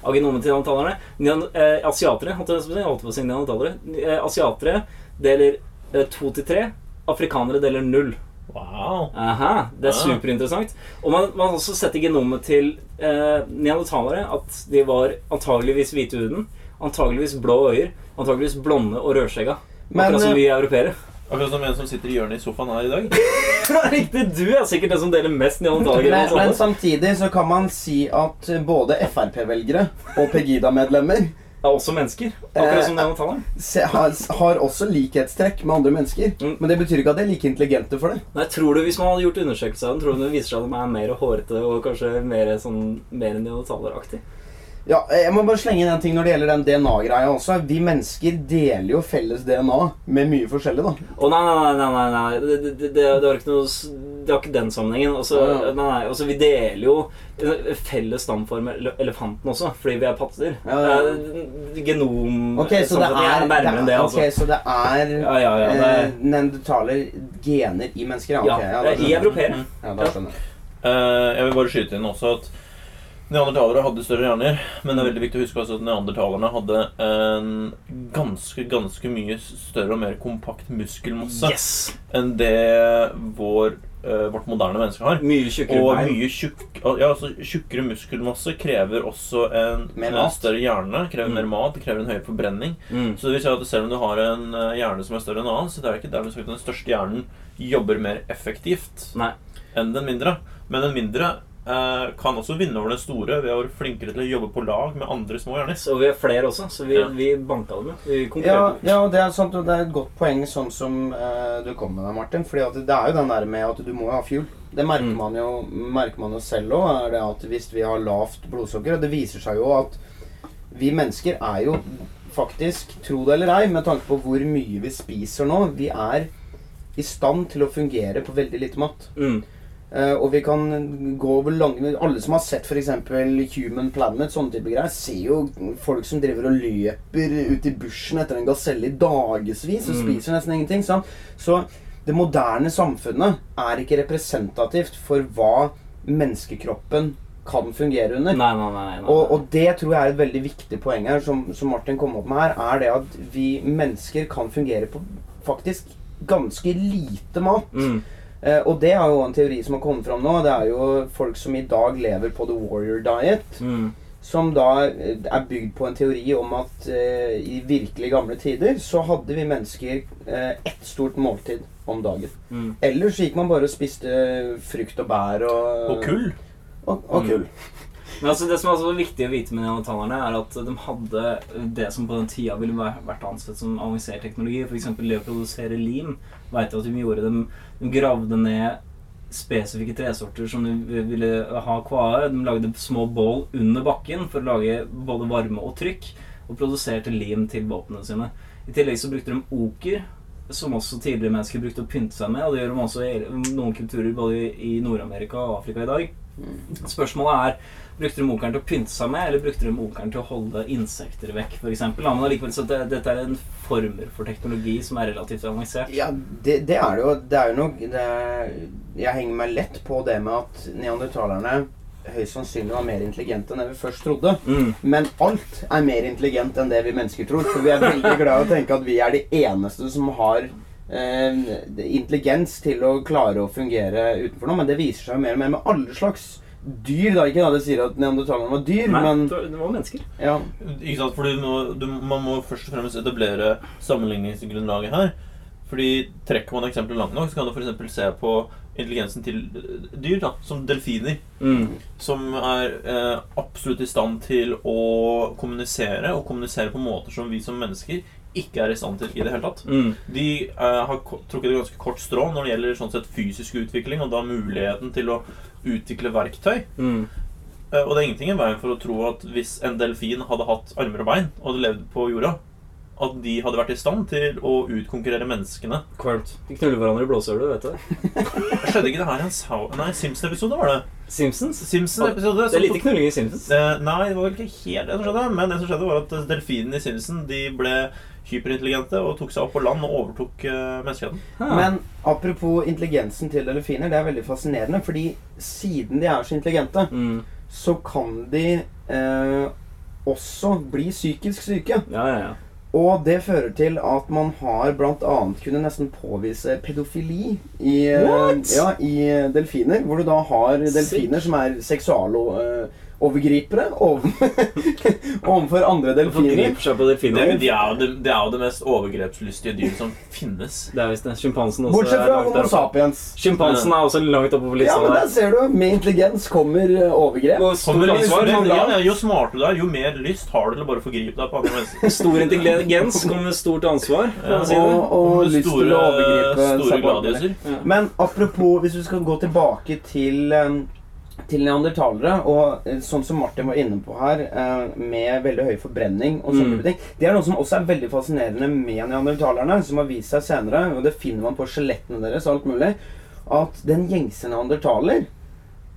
av genomet til neandertalerne. Nean- Eh, asiatere holdt jeg på å si. Eh, asiatere deler eh, 2 til 3. Afrikanere deler null. Wow. Aha, det er Ja. superinteressant. Og man, man har også sett i genomet til eh, neandertalere at de var antageligvis hvite i huden, antageligvis blå øyer, antageligvis blonde og rødskjegga. Akkurat som eh, vi europeere. Akkurat som en som sitter i hjørnet i sofaen her i dag. Riktig, du er sikkert den som deler mest neandertalere. Men, men samtidig så kan man si at både Frp-velgere og Pegida-medlemmer er også mennesker. Akkurat som Eh, neandertalere. se- har, har også likhetstrekk med andre mennesker. Mm. Men det betyr ikke at de er like intelligente for det. Nei, tror du Hvis man hadde gjort undersøkelser av dem, tror du det viser seg at de er mer hårete og kanskje mer, sånn, mer neandertaleraktig? Ja, Jeg må bare slenge inn en ting når det gjelder den DNA-greia også. Vi mennesker deler jo felles DNA med mye forskjellig, da. Å nei, nei, nei, nei, nei. Det, det, det, det har ikke noe Det var ikke den sammenhengen. Altså, Ja, ja. nei, nei, altså, vi deler jo felles stamform med elefanten også, fordi vi er patter. Ja, ja. Eh, Genom Ok, så det er, nærmere enn det, altså. ok, så det er Ja, ja, ja. Det eh, er, neandertaler gener i mennesker? Ja, ja, ja, da er i europeere. Mm. Ja, da skjønner jeg. Uh, jeg vil bare skyte inn også at neandertalere hadde større hjerner. Men det er veldig viktig å huske også at neandertalerne hadde en ganske, ganske mye større og mer kompakt muskelmasse Yes! enn det vår, eh, vårt moderne menneske har. Mye tjukkere Og mye tjukk, ja, altså, tjukkere muskelmasse krever også en, en større hjerne. Krever Mm. mer mat, krever en høyere forbrenning. Mm. Så det vil si at selv om du har en eh, hjerne som er større enn en annen, så det er ikke dermed sagt at den største hjernen jobber mer effektivt Nei. enn den mindre. Men den mindre kan også vinne over den store ved å være flinkere til å jobbe på lag med andre små gjerne Så vi er flere også, så vi, Ja. vi banka dem jo. Ja, ja, det er sant, og det er et godt poeng sånn som uh, du kom med deg, Martin. Fordi at det er jo den der med at du må jo ha fuel. Det merker Mm. man jo, merker man jo selv òg, det at hvis vi har lavt blodsukker Og det viser seg jo at vi mennesker er jo faktisk, tro det eller ei, med tanke på hvor mye vi spiser nå, vi er i stand til å fungere på veldig lite mat. Mm. Eh, og vi kan gå over lange Alle som har sett f.eks. Human Planet, sånne type greier, ser jo folk som driver og løper ut i bushen etter en gaselle i dagevis og Mm. spiser nesten ingenting. Sant? Så det moderne samfunnet er ikke representativt for hva menneskekroppen kan fungere under. Nei, nei, nei. nei. Og, og det tror jeg er et veldig viktig poeng her, som, som Martin kom opp med her, er det at vi mennesker kan fungere på faktisk ganske lite mat. mm. Eh, og det er jo en teori som har kommet fram nå. Det er jo folk som i dag lever på the warrior diet. Mm. Som da eh, er bygd på en teori om at eh, i virkelig gamle tider så hadde vi mennesker eh, ett stort måltid om dagen. Mm. Ellers gikk man bare og spiste frukt og bær og Og kull. Og, og kull. Men altså, det som er så viktig å vite med neandertalerne, er at de hadde det som på den tida ville vært ansett som avansert teknologi. F.eks. det å produsere lim. Du at de gjorde dem De gravde ned spesifikke tresorter som de ville ha kvae. De lagde små bål under bakken for å lage både varme og trykk. Og produserte lim til våpnene sine. I tillegg så brukte de oker. Som også tidligere mennesker brukte å pynte seg med. Og det gjør de også i noen kulturer både i Nord-Amerika og Afrika i dag. Spørsmålet er Brukte de okeren til å pynte seg med, eller brukte de okeren til å holde insekter vekk? For eksempel? Men allikevel så det, dette er en former for teknologi som er relativt avansert. Ja, det, det er det jo. Det er jo nok det er, Jeg henger meg lett på det med at neandertalerne høyst sannsynlig var mer intelligente enn det vi først trodde. Mm. Men alt er mer intelligent enn det vi mennesker tror. For vi er veldig glad i å tenke at vi er de eneste som har intelligens til å klare å fungere utenfor noe, men det viser seg mer og mer med alle slags dyr. da, Ikke da det sier at neandertalerne var dyr, Nei, men det var mennesker. ja. Ikke sant, fordi nå, du, Man må først og fremst etablere sammenligningsgrunnlaget her. Fordi Trekker man eksempelet langt nok, så kan du f.eks. se på intelligensen til eh, dyr, da, som delfiner. Mm. Som er eh, absolutt i stand til å kommunisere, og kommunisere på måter som vi som mennesker ikke er i stand til i det hele tatt. Mm. De uh, har trukket et ganske kort strå når det gjelder sånn sett fysisk utvikling, og da muligheten til å utvikle verktøy. Mm. Uh, Og det er ingenting i veien for å tro at hvis en delfin hadde hatt armer og bein og hadde levd på jorda, at de hadde vært i stand til å utkonkurrere menneskene. Kvalmt. De knuller hverandre i blåsehjulet, vet du. Skjedde ikke det her i en Sau... Nei, Simpson-episode var det. Simpsons. Simpsons-episode. Det er lite knulling i Simpsons. Eh, Nei, det var vel ikke helt det som skjedde. Men det som skjedde, var at delfinene i Simpson de ble hyperintelligente og tok seg opp på land og overtok uh, menneskeheten. Men apropos intelligensen til delfiner, det er veldig fascinerende, fordi siden de er så intelligente, mm. så kan de eh, også bli psykisk syke. Ja, ja, ja. Og det fører til at man har bl.a. kunne nesten påvise pedofili i, eh, ja, i delfiner. Hvor du da har delfiner som er seksualovergripere overfor andre delfiner. Forgriper seg på Det, delfiner. de er jo det, det er jo det mest overgrepslystige dyr som finnes. Det er visst det. Sjimpansen også. Bortsett fra Homo sapiens. Sjimpansen er også langt oppe på Ja, men der ser du. Med intelligens kommer eh, overgrep. Kommer ja, jo smartere du er, jo mer lyst har du til å bare forgripe deg på andre mennesker. Stor intelligens kommer med stort ansvar. Ja, si. Og, og lyst til å overgripe store gladiuser. Ja. Men apropos, hvis du skal gå tilbake til eh, til neandertalere, og eh, sånn som Martin var inne på her, eh, med veldig høy forbrenning og sånne Mm. ting Det er noe som også er veldig fascinerende med neandertalerne, som har vist seg senere, og det finner man på skjelettene deres og alt mulig, at den gjengse neandertaler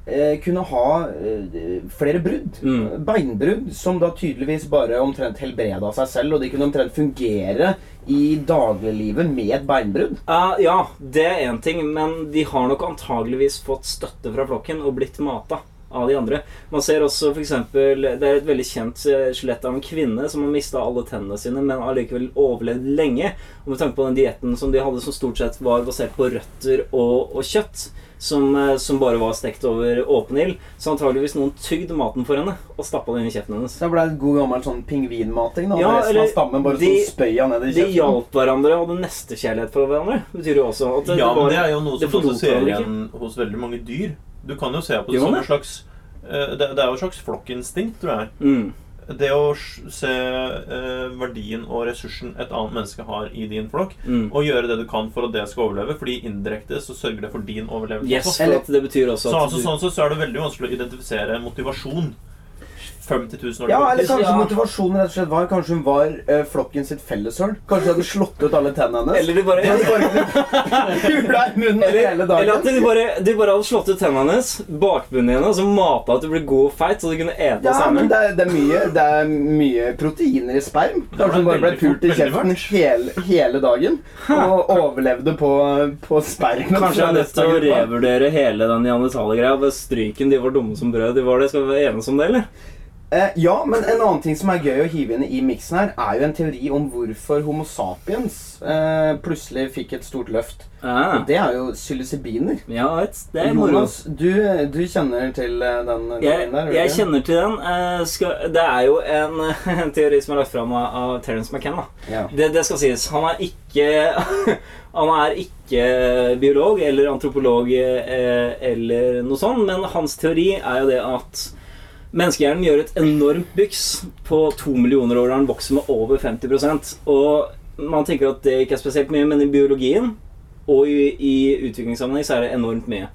eh, kunne ha eh, flere brudd. Mm. Beinbrudd som da tydeligvis bare omtrent helbreda seg selv, og de kunne omtrent fungere i dagliglivet med et beinbrudd. Uh, ja, det er én ting, men de har nok antageligvis fått støtte fra flokken og blitt mata av de andre. Man ser også for eksempel, Det er et veldig kjent eh, skjelett av en kvinne som har mista alle tennene sine, men allikevel overlevd lenge. Og med tanke på den dietten som de hadde, som stort sett var basert på røtter og, og kjøtt, som, eh, som bare var stekt over åpen ild, så antageligvis noen tygde maten for henne og stappa den inn i kjeften hennes. Det ble et god gammel sånn pingvinmating. da Ja, Resten eller av stammen bare de- sånn spøya ned i De hjalp hverandre og hadde nestekjærlighet for hverandre. Betyr jo også at Ja, det men var, det er jo noe som også ser igjen hos veldig mange dyr. Du kan jo se på det jo, som en slags eh, det, det er jo et slags flokkinstinkt, tror jeg. mm. Det å se eh, verdien og ressursen et annet menneske har i din flokk, Mm. og gjøre det du kan for at det skal overleve, fordi indirekte så sørger det for din overlevelse Yes, det betyr også Så altså, sånn sett så er det veldig vanskelig å identifisere motivasjon 50 000 år Ja, eller kanskje Ja. motivasjonen rett og slett var Kanskje hun var uh, flokken sitt felleshøl. Kanskje de hadde slått ut alle tennene hennes. Eller de bare, De bare kula i munnen hele eller at de bare, de bare hadde slått ut tennene hennes, bakbunnen hennes, og så mata at du ble god og feit, så du kunne ete Ja, men sammen. det er, det, er mye, det er mye proteiner i sperm. Kanskje hun bare ble pult i kjeften hele, hele dagen. Og overlevde på, på spermen. Kanskje jeg er nødt til å revurdere hele den neandertalergreia. ved Stryken, de var dumme som brød. De var det. Skal vi være enige om det, eller? Eh, ja, men en annen ting som er gøy å hive inn i miksen her, er jo en teori om hvorfor Homo sapiens eh, plutselig fikk et stort løft. Ah, Og det er jo psilocybiner. ja, det er moro. Jonas, du, du kjenner til eh, den Jeg, der? jeg kjenner til den. Eh, skal, det er jo en, en teori som er lagt fram av, av Terence McKenna. Ja. Det, det skal sies. Han er ikke Han er ikke biolog eller antropolog eh, eller noe sånt, men hans teori er jo det at menneskehjernen gjør et enormt byks på to millioner år da den vokser med over 50% Og man tenker at det ikke er spesielt mye, men i biologien og i, i utviklingssammenheng så er det enormt mye.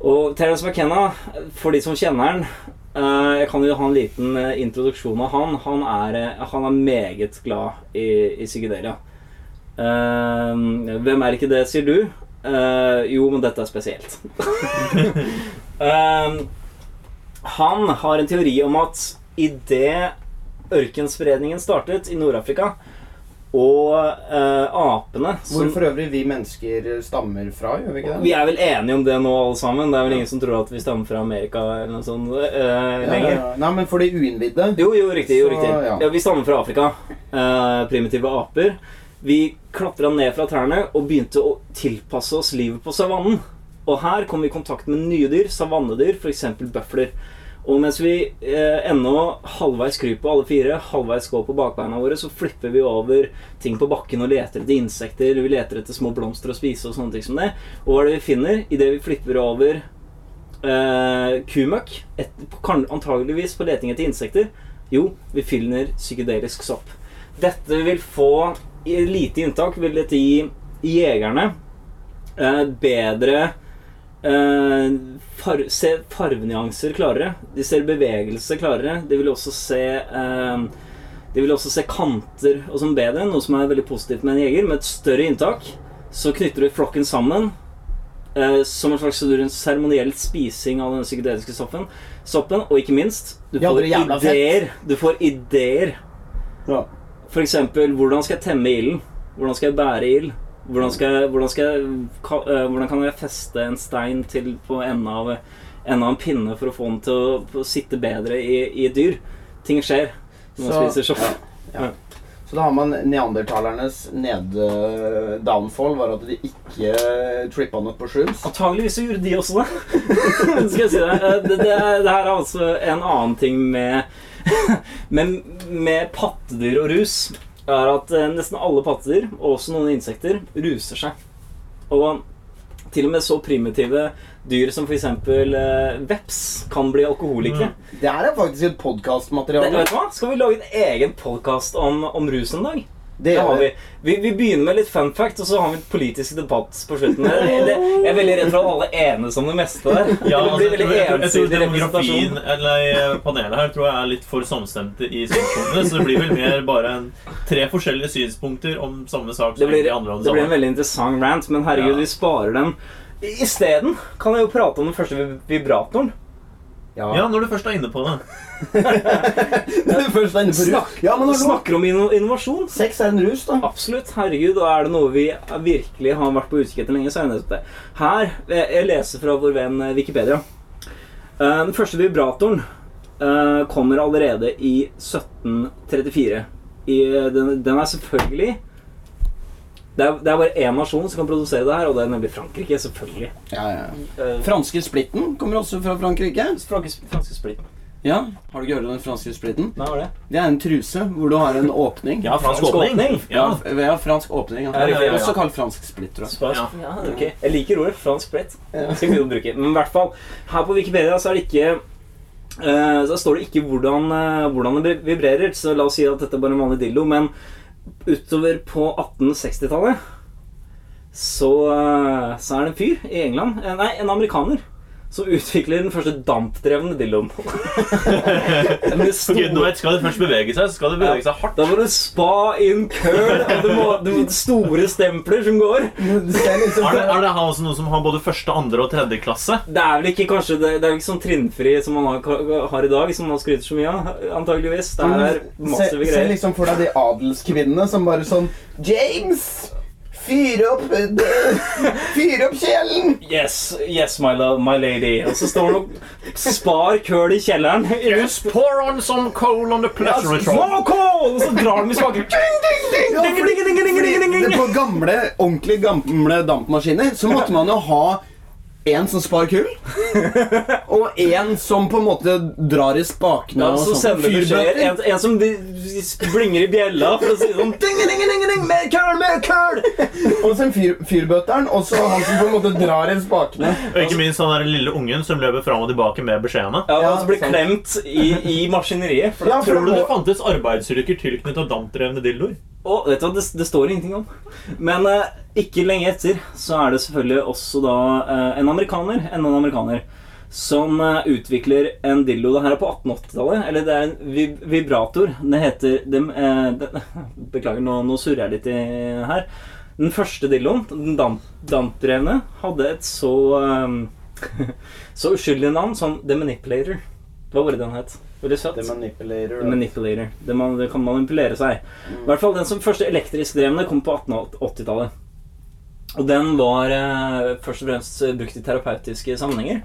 Og Terence McKenna, for de som kjenner han eh, Jeg kan jo ha en liten eh, introduksjon av han. Han er, eh, han er meget glad i, i psykedelia. Hvem er ikke det, sier du? Jo, men dette er spesielt. Eh, han har en teori om at idet ørkenspredningen startet i Nord-Afrika, og eh, apene som- Hvor for øvrig vi mennesker stammer fra, gjør vi ikke det? vi er vel enige om det nå, alle sammen. Det er vel ingen som tror at vi stammer fra Amerika eller noe sånt eh, Ja, lenger. ja. Nei, men for de uinnvidde Jo, jo, riktig. jo, riktig. ja. Ja, vi stammer fra Afrika. Eh, primitive aper. Vi klatra ned fra trærne og begynte å tilpasse oss livet på savannen. Og her kom vi i kontakt med nye dyr, savannedyr, f.eks. bøfler. Og mens vi eh, ennå halvveis kryper på alle fire, halvveis går på bakbeina våre, så flipper vi over ting på bakken og leter etter insekter. Vi leter etter små blomster å spise og sånne ting som det. Og hva er det vi finner idet vi flipper over eh, kumøkk? Antageligvis på leting etter insekter. Jo, vi finner psykedelisk sopp. Dette vil få lite inntak vil dette gi jegerne eh, bedre eh, far, Se farvenyanser klarere. De ser bevegelse klarere. De vil også se uh, De vil også se kanter og sånn bedre, noe som er veldig positivt med en jeger. Med et større inntak så knytter du flokken sammen Uh, som en slags seremoniell spising av den psykedeliske soppen. soppen. Og ikke minst, du får ja, er fett. ideer. Du får ideer. Ja. For eksempel, hvordan skal jeg temme ilden? Hvordan skal jeg bære ild? Hvordan, skal jeg, hvordan, skal jeg, eh, hvordan kan jeg feste en stein til på enden av, enden av en pinne for å få den til å, sitte bedre i, i dyr? Ting skjer når man spiser sopp. ja, ja. Så da har man neandertalernes nede downfall var at de ikke trippa nok på shrooms. Antageligvis så gjorde de også det. Skal jeg si det. Eh, Det, det, er- det her er altså en annen ting med, med, med pattedyr og rus. Er at eh, nesten alle pattedyr, og også noen insekter, ruser seg. Og til og med så primitive dyr som f.eks. Eh, veps kan bli alkoholikere. Det her er faktisk et podkastmateriale. Skal vi lage en egen podkast om, om rus en dag? Det Det har gjør vi. vi. Vi, begynner med litt fun fact, og så har vi et politisk debatt på slutten. Jeg, det, jeg er veldig redd for at alle enes om det meste der. Ja, det altså, blir jeg, tror, jeg, tror, jeg tror demografien eller eh, panelet her tror jeg er litt for samstemte i synspunktene. Så det blir vel mer bare en, tre forskjellige synspunkter om samme sak. Det som blir, det det blir en veldig interessant rant, men herregud, Ja. vi sparer den. Isteden kan jeg jo prate om den første vibratoren. Ja. Ja, når du først er inne på det. Når du først er inne på rus. Snakk, Ja, men hallo. snakker om inno innovasjon. Sex er en rus, da. Absolutt. Herregud, og er det noe vi virkelig har vært på utkikk etter lenge, så er det det. Her, jeg leser fra vår venn eh, Wikipedia. Eh, Den første vibratoren eh, kommer allerede i 1734. I, eh, den, den er selvfølgelig det er, det er bare én nasjon som kan produsere det her, og det er nemlig Frankrike. Selvfølgelig. Ja, ja. Uh, Franske splitten kommer også fra Frankrike. franske, franske splitten. Ja, Har du ikke hørt om den franske splitten? Hva var det? Det er en truse hvor du har en åpning. Ja, fransk Fransk åpning. åpning. Ja. Ja, ja, fransk åpning. Ja. Ja, ja, ja, ja. Også kalt fransk splitt, tror jeg. Spansk. Ja. Ja, ok. Jeg liker ordet fransk splitt. Skal vi bruke. Men i hvert fall, her på Wikipedia så er det ikke eh, Så står det ikke hvordan, eh, hvordan det vibrerer. Så la oss si at dette er bare en vanlig dildo. Men utover på 1860-tallet så, eh, så er det en fyr i England, eh, nei, en amerikaner, som utvikler den første dampdrevne dildoen. Med Ok, store- nå Skal det først bevege seg, så skal det bevege seg hardt. Da må du spa inn køl, og du må, du må store stempler som går. Er liksom Er det, er det her også noe som har både første, andre og tredje klasse? Det er vel ikke kanskje Det, det er vel ikke sånn trinnfri som man har, har i dag, som man skryter så mye av, antageligvis. Det er massive se, se liksom for deg de adelskvinnene som bare sånn James! Fyr opp Fyr opp kjelen! Yes, yes, my, love, my lady. Og så står han og spar køl i kjelleren. Yes, pour on some coal on the pleasure yes, more coal! Og så drar de i spaken. Ding, ding, ding, Ja, ding, fordi, ding, ding, ding, ding, ding, fordi ding. det på gamle, ordentlig gamle dampmaskiner så måtte man jo ha en som spar kull, og en som på en måte drar i spakene. Ja, som sender beskjeder. En, en som blinger i bjella for å si sånn ding, ding, ding, ding, Mer køl, mer køl! Og så en fyr, fyrbøtteren, og så han som på en måte drar i spakene. Og ikke minst han der lille ungen som løper fram og tilbake med beskjedene. Ja, Ja, og så blir sant. klemt i, i maskineriet. For Ja, for Tror du det fantes arbeidsulykker tilknyttet dampdrevne dildoer? Og vet du hva, det, det står ingenting om. Men eh, ikke lenge etter så er det selvfølgelig også da eh, en amerikaner, enda en amerikaner, som eh, utvikler en dildo. Det her er på 1880-tallet. Eller det er en vib vibrator. Det heter dem, eh, det, Beklager, nå, nå surrer jeg litt i, her. Den første dildoen, den damp, dampdrevne, hadde et så eh, Så uskyldig navn som The Manipulator. Hva var det den het? Veldig søtt. The manipulator. Manipulator. Det, man, det kan manipulere seg. I hvert fall den som første elektrisk drevne kom på 1880-tallet. Og den var eh, først og fremst eh, brukt i terapeutiske sammenhenger.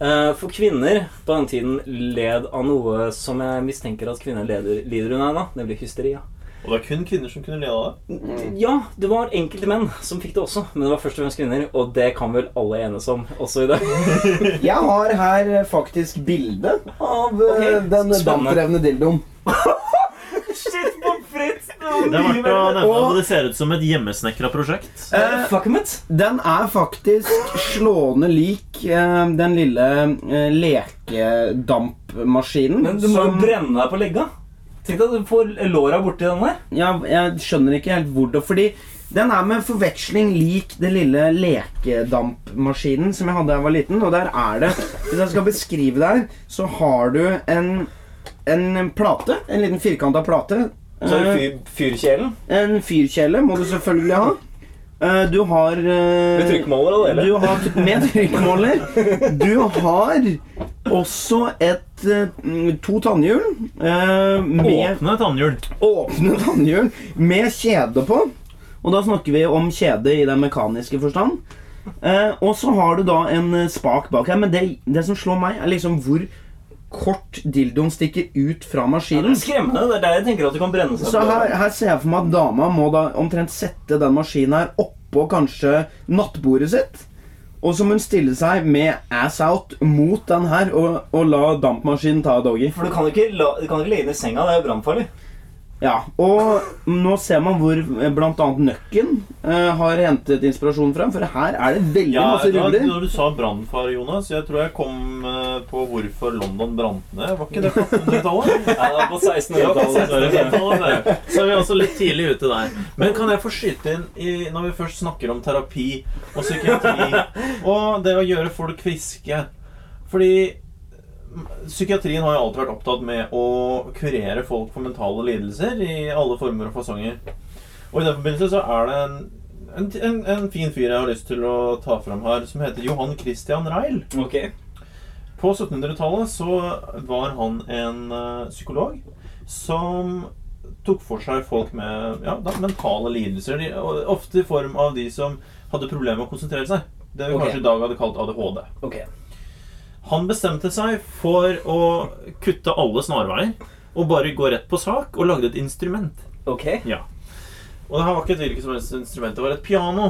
Eh, for kvinner på den tiden led av noe som jeg mistenker at kvinner leder, lider under ennå, nemlig hysteria. ja. Og det er kun kvinner som kunne le av det. Ja, det var enkelte menn som fikk det også, men det var først og fremst kvinner. Og det kan vel alle enes om også i dag. Jeg har her faktisk bilde av okay. Den dampdrevne dildoen. Shit, på frites! Det er verdt å nevne det ser ut som et hjemmesnekra prosjekt. Uh, Fuck it. Den er faktisk slående lik uh, den lille uh, lekedampmaskinen. Men du må jo som- brenne deg på legga. Tenk at du får låra borti den der. Ja, jeg skjønner ikke helt hvordan Fordi den er med forveksling lik den lille lekedampmaskinen som jeg hadde da jeg var liten. Og der er det Hvis jeg skal beskrive det her, så har du en, en plate. En liten firkanta plate. Så har det Eh, fyr, fyrkjelen. En fyrkjele må du selvfølgelig ha. Eh, Du har eh, Med trykkmåler og eller? Du har med trykkmåler. Du har også et to tannhjul eh, med Åpne tannhjul. åpne tannhjul med kjede på. Og da snakker vi om kjede i den mekaniske forstand. Eh, og så har du da en spak bak her. Men det, det som slår meg, er liksom hvor kort dildoen stikker ut fra Det maskinen. er skremmende. Det er der jeg tenker at du kan brenne seg Så her, her ser jeg for meg at dama må da omtrent sette den maskinen her oppå kanskje nattbordet sitt. Og så må hun stille seg med ass out mot den her og, og la dampmaskinen ta doggy. For du kan ikke, la, du kan ikke legge den i senga. Det er jo brannfarlig. Ja, og nå ser man hvor bl.a. blant annet Nøkken uh, har hentet inspirasjon fra. For her er det veldig Ja, masse ruller. ruller. når du sa brannfare, Jonas, jeg tror jeg kom uh, på hvorfor London brant ned. Var ikke det på 1800-tallet? Ja, det var på 1600-tallet. 1600-tallet. Så er vi også litt tidlig ute der. Men kan jeg få skyte inn i, når vi først snakker om terapi og psykiatri og det å gjøre folk friske Fordi psykiatrien har jo alltid vært opptatt med å kurere folk for mentale lidelser i alle former og fasonger. Og i den forbindelse så er det en, en, en, fin fyr jeg har lyst til å ta fram her, som heter Johan Christian Reil. Ok. På 1700-tallet så var han en eh, psykolog som tok for seg folk med ja, da, mentale lidelser. De, ofte i form av de som hadde problemer med å konsentrere seg. Det vi okay. kanskje i dag hadde kalt ADHD. ok. Han bestemte seg for å kutte alle snarveier og bare gå rett på sak, og lagde et instrument. Ok. Ja. Og det her var ikke et hvilket som helst instrument, det var et piano.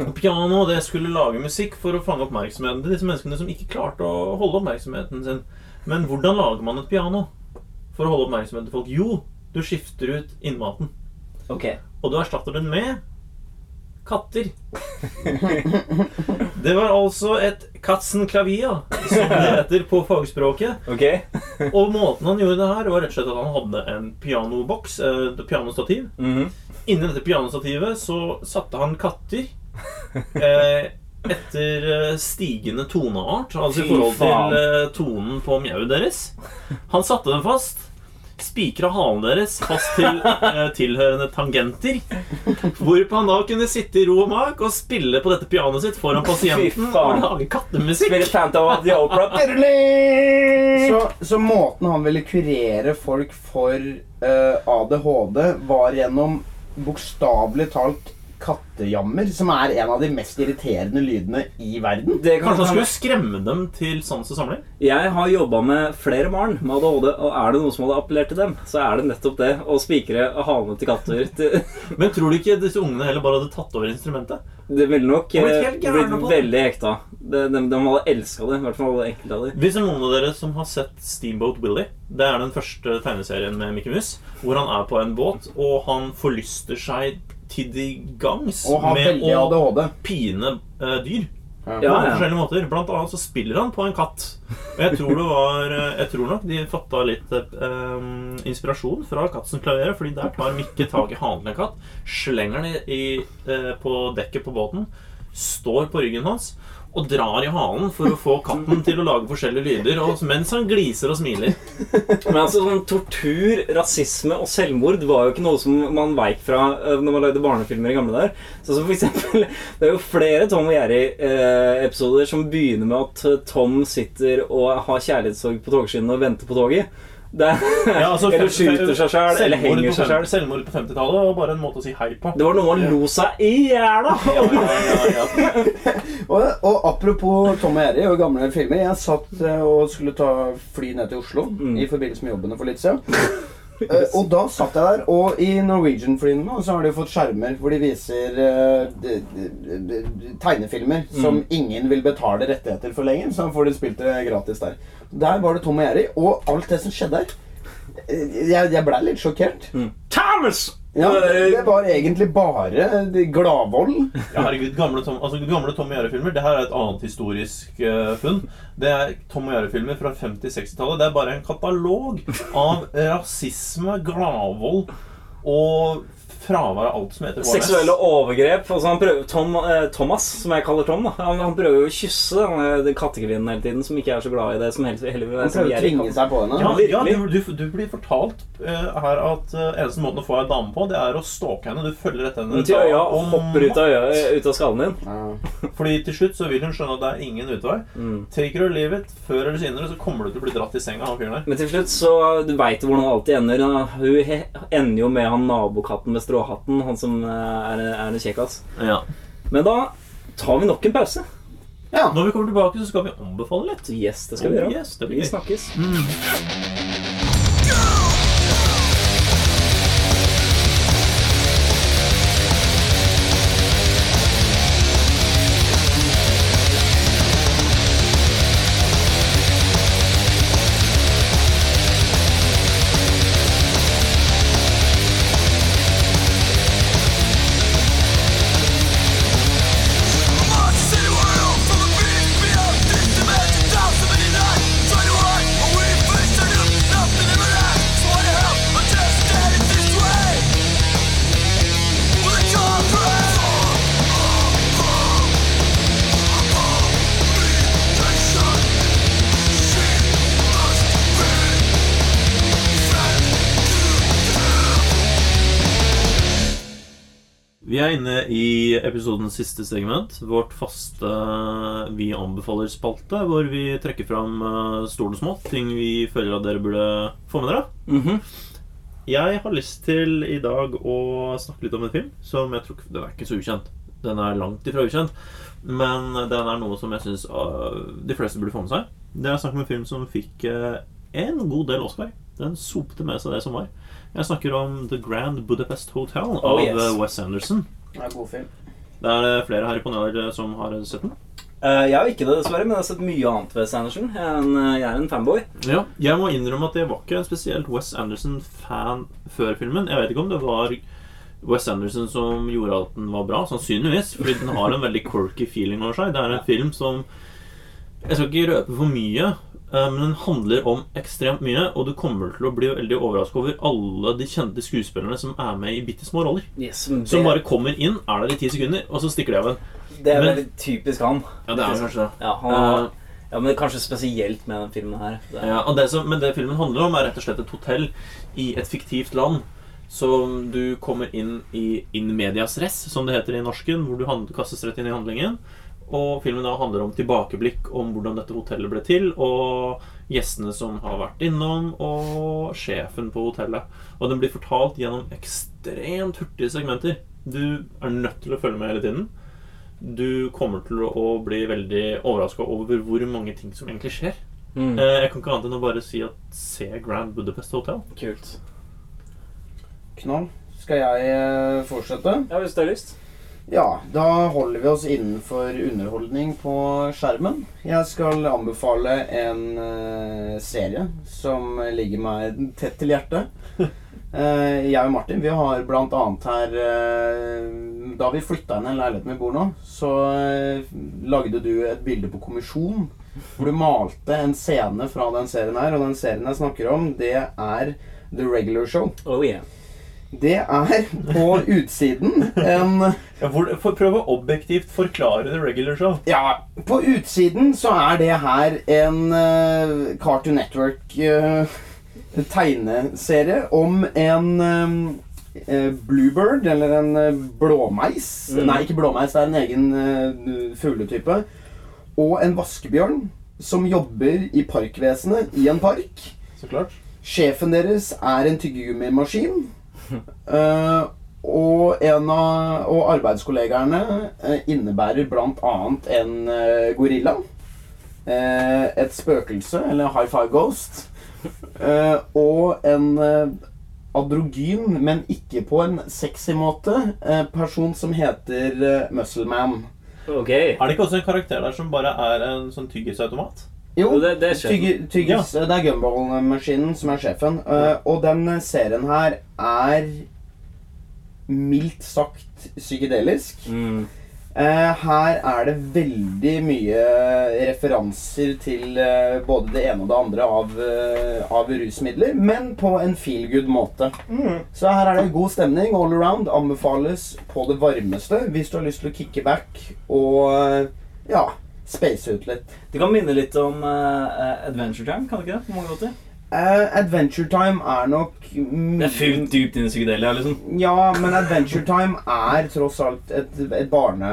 Og piano det skulle lage musikk for å fange oppmerksomheten til disse menneskene som ikke klarte å holde oppmerksomheten sin. Men hvordan lager man et piano for å holde oppmerksomheten til folk? Jo, du skifter ut innmaten. Ok. Og du erstatter den med katter. Det var altså et katzenklavia, som det heter på fagspråket. Okay. Og måten han gjorde det her, var rett og slett at han hadde en pianoboks, eh, et pianostativ. -hmm. Inni dette pianostativet så satte han katter eh, etter eh, stigende toneart, altså i forhold til eh, tonen på mjauet deres. Han satte dem fast. Spikra halen deres fast til eh, tilhørende tangenter. Hvorpå han da kunne sitte i ro og mak og spille på dette pianoet sitt foran pasienten og faen. lage kattemusikk. Spille Phantom of the Opera. Så, så måten han ville kurere folk for eh, ADHD, var gjennom bokstavelig talt kattejammer, som er en av de mest irriterende lydene i verden. Det kan Kanskje han skulle skremme dem til sans og samling? Jeg har jobba med flere barn med ADHD, og er det noe som hadde appellert til dem, så er det nettopp det å spikre halene til katter. Til, Men tror du ikke disse ungene heller bare hadde tatt over instrumentet? det ville nok blitt eh, blitt veldig ekte De, de, de hadde elska det, i hvert fall enkelte av dem. Hvis det er noen av dere som har sett Steamboat Willie Det er den første tegneserien med Mickey Mus, hvor han er på en båt, og han forlyster seg til de gangs Og med å ADHD. pine eh, dyr. Ja. På ja. forskjellige måter. Blant annet så spiller han på en katt. Og jeg tror det var eh, Jeg tror nok de fatta litt eh, inspirasjon fra Kattens klaverer Fordi der tar Mikke tak i halen til en katt, slenger den i, i, eh, på dekket på båten, står på ryggen hans og drar i halen for å få katten til å lage forskjellige lyder og, mens han gliser og smiler. Men altså, sånn tortur, rasisme og selvmord var jo ikke noe som man veik fra eh, når man lagde barnefilmer i gamle der. Så som for eksempel, Det er jo flere Tom og Jerry-episoder som begynner med at eh, Tom sitter og har kjærlighetssorg på togskinnene og venter på toget. Det Ja, altså, eller skyter seg sjøl, eller henger seg sjøl. Selvmord på 50-tallet var bare en måte å si hei på. Det var noe man lo seg i hjel av! Ja, ja, ja, ja. Og, og apropos Tom og Jerry og gamle filmer. Jeg satt eh, og skulle ta fly ned til Oslo Mm. i forbindelse med jobbene for litt siden. Eh, og da satt jeg der, og i Norwegian-flyene nå så har de fått skjermer hvor de viser uh, de, de, de, tegnefilmer som ingen vil betale rettigheter for lenger. Så får de spilt det gratis der. Der var det Tom og Jerry, og alt det som skjedde der eh, Jeg, jeg blei litt sjokkert. Thomas! Ja, det var egentlig bare de Gladvold. Ja, herregud, gamle Tom, altså, gamle Tom og Jerry-filmer Det her er et annet historisk uh, funn. Det er Tom og Jerry-filmer fra 50-60-tallet. Det er bare en katalog av rasisme, gladvold og fravær av alt som heter HMS. Seksuelle overgrep. Altså han prøver, Tom, eh, Thomas, som jeg kaller Tom, da. Han, han prøver jo å kysse denne den kattekvinnen hele tiden, som ikke er så glad i det. Som helst, heller Han som prøver å tvinge seg på henne. Ja, ja du, du, du blir fortalt uh, her at uh, eneste måten å få ei dame på, det er å stalke henne. Du følger etter henne. Til øya og hopper ut av, øya, ut av skallen din. Ja. Fordi til slutt så vil hun skjønne at det er ingen utvei. Mm. Or leave it. Før eller senere så kommer du til å bli dratt i senga av han fyren der. Men til slutt så Du veit hvordan det alltid ender. Hun ender jo med han nabokatten med stråhatten, han som eh, er, er en kjekkas. Ja. Men da tar vi nok en pause. ja. Når vi kommer tilbake, så skal vi ombefale litt. Yes, det skal vi Oh, gjøre. yes, det blir vi snakkes. snakkes. Vi er inne i episodens siste segment. Vårt faste Vi anbefaler-spalte, hvor vi trekker fram store stort og små Ting vi føler at dere burde få med dere. Mhm. Jeg har lyst til i dag å snakke litt om en film som jeg tror ikke- Den er ikke så ukjent. Den er langt ifra ukjent. Men den er noe som jeg syns de fleste burde få med seg. Det er snakk om en film som fikk eh, en god del Oscar. Den sopte med seg det som var. Jeg snakker om The Grand Budapest Hotel av Oh, yes. eh, Wes Anderson. Det er god film. Det er flere her i panelet eh, som har sett den. Uh, jeg har ikke det, dessverre, men jeg har sett mye annet ved Sanderson. Jeg er en, eh, fanboy. Ja, jeg må innrømme at jeg var ikke en spesielt Wes Anderson-fan før filmen. Jeg vet ikke om det var Wes Anderson som gjorde at den var bra. Sannsynligvis, fordi den har en veldig quirky feeling over seg. Det er en film som Jeg skal ikke røpe for mye, eh, men den handler om ekstremt mye, og du kommer til å bli veldig overraska over alle de kjente skuespillerne som er med i bitte små roller. Yes, det, Som bare kommer inn, er der i ti sekunder, og så stikker de av igjen. det er men- veldig typisk han. Ja, det er kanskje det. Ja, han ja, men kanskje spesielt med den filmen her. Det, Ja, og det som, men det filmen handler om, er rett og slett et hotell i et fiktivt land. Som du kommer inn i in medias res, som det heter i norsken, hvor du kastes rett inn i handlingen. Og filmen da handler om tilbakeblikk om hvordan dette hotellet ble til, og gjestene som har vært innom, og sjefen på hotellet. Og den blir fortalt gjennom ekstremt hurtige segmenter. Du er nødt til å følge med hele tiden. Du kommer til å bli veldig overraska over hvor mange ting som egentlig skjer. Mm, Eh, Jeg kan ikke annet enn å bare si at se Grand Budapest Hotel. kult. Knall. Skal jeg eh, fortsette? Ja, hvis du har lyst. Ja, da holder vi oss innenfor underholdning på skjermen. Jeg skal anbefale en uh, serie som ligger meg tett til hjertet. Uh, jeg og Martin vi har blant annet her uh, Da vi flytta inn i leiligheten vi bor nå, så lagde du et bilde på kommisjon. Hvor du malte en scene fra den serien her. Og den serien jeg snakker om, det er The Regular Show. Oh yeah. Det er på utsiden en Ja, for Prøv å objektivt forklare The Regular Show. Ja, på utsiden så er det her en uh, Cartoon Network-tegneserie tegneserie om en um, uh, bluebird, eller en eh, blåmeis. Mm. Nei, ikke blåmeis, det er en egen eh, fugletype. Og en vaskebjørn som jobber i parkvesenet i en park. Så klart. Sjefen deres er en tyggegummimaskin. Eh, og, en av, og arbeidskollegaene eh, innebærer annet en eh, gorilla. eh, et spøkelse, eller high five ghost. eh, og en adrogyn, androgyn, men ikke på en sexy måte, person som heter Muscleman. Okay. Er det ikke også en karakter der som bare er en sånn tyggisautomat? Jo, det- det er sjefen. tygges, ja. det er Gumball-maskinen som er sjefen. Eh, og den serien her er mildt sagt psykedelisk. Mm. Eh, her er det veldig mye referanser til eh, både det ene og det andre av, av rusmidler, men på en feel good måte. Så her er det god stemning all around. Anbefales på det varmeste hvis du har lyst til å kicke back og ja, space ut litt. Det kan minne litt om uh, Adventure Time, kan det ikke det? På mange måter. Uh, Adventure Time er nok Det er fullt dypt inn i psykedelia, liksom. Ja, men Adventure Time er tross alt et, et barne,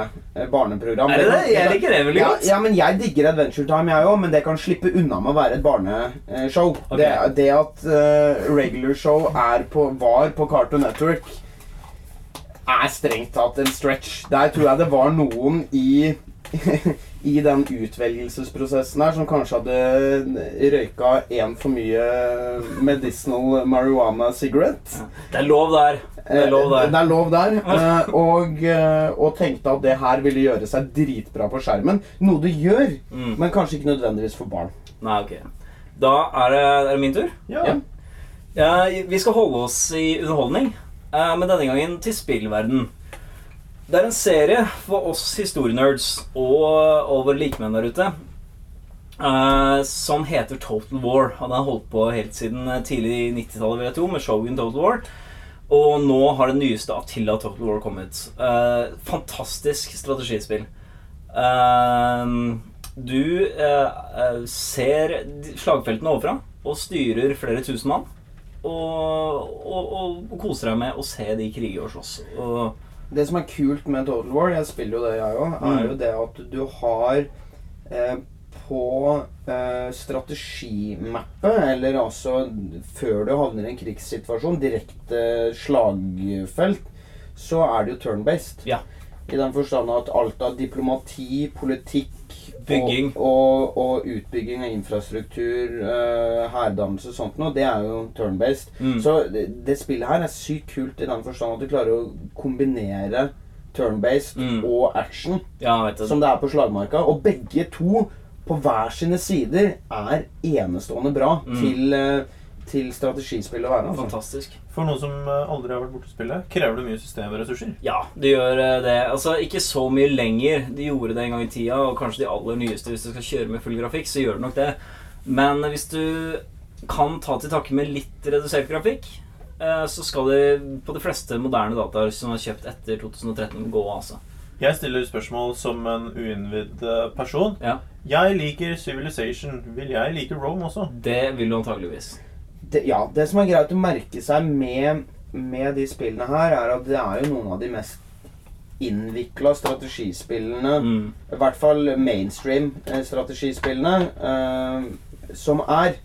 barneprogram. Er det det? Jeg liker det veldig godt. Ja, men jeg digger Adventure Time, jeg òg, men det kan slippe unna med å være et barneshow. Okay. Det, det at uh, regular show på, var på Cartoon Network, er strengt tatt en stretch. Der tror jeg det var noen i i den utvelgelsesprosessen her som kanskje hadde røyka én for mye medicinal marijuana cigarette. Det er lov der. Det er lov Eh, der. Det er lov der. eh, Og, eh, og tenkte at det her ville gjøre seg dritbra på skjermen. Noe det gjør, Mm. men kanskje ikke nødvendigvis for barn. Nei, ok. Da er det, er det min tur. Ja. Ja. Vi skal holde oss i underholdning, eh, men denne gangen til spillverden. Det er en serie for oss historienerds og, og våre likemenn der ute uh, som heter Total War. Og den har holdt på helt siden eh, tidlig 90-tallet, vil jeg tro, med Shogun Total War. Og nå har den nyeste Attila Total War kommet. Uh, fantastisk strategispill. Uh, du eh, eh, ser slagfeltene overfra og styrer flere tusen mann. Og, og, og koser deg med å se de krige og slåss. Og, Det som er kult med Total War, jeg spiller jo det jeg òg, er Mm. jo det at du har eh, på eh, strategimappet, eller altså før du havner i en krigssituasjon, direkte slagfelt, så er det jo turn-based. Ja. I den forstand at alt av diplomati, politikk Bygging. Og, og, og utbygging av infrastruktur, uh, hærdannelse og sånt noe, det er jo turn-based. Mm. Så det, det spillet her er sykt kult i den forstand at du klarer å kombinere turn-based Mm. og action ja, som det er på slagmarka. Og begge to på hver sine sider er enestående bra Mm. til, eh, til strategispill å være. Altså. Fantastisk. For noen som eh, aldri har vært borti spillet, krever det mye systemressurser. Ja, det gjør eh, det. Altså, ikke så mye lenger. De gjorde det en gang i tida, og kanskje de aller nyeste, hvis du skal kjøre med full grafikk, så gjør det nok det. Men hvis du kan ta til takke med litt redusert grafikk, eh, så skal det på de fleste moderne dataer som er kjøpt etter 2013, gå, altså. Jeg stiller spørsmål som en uinnvidd eh, person. Ja. Jeg liker Civilization. Vil jeg like Rome også? Det vil du antageligvis. Det, ja, det som er greit å merke seg med, med de spillene her, er at det er jo noen av de mest innvikla strategispillene Mm. I hvert fall mainstream eh, strategispillene eh, som er.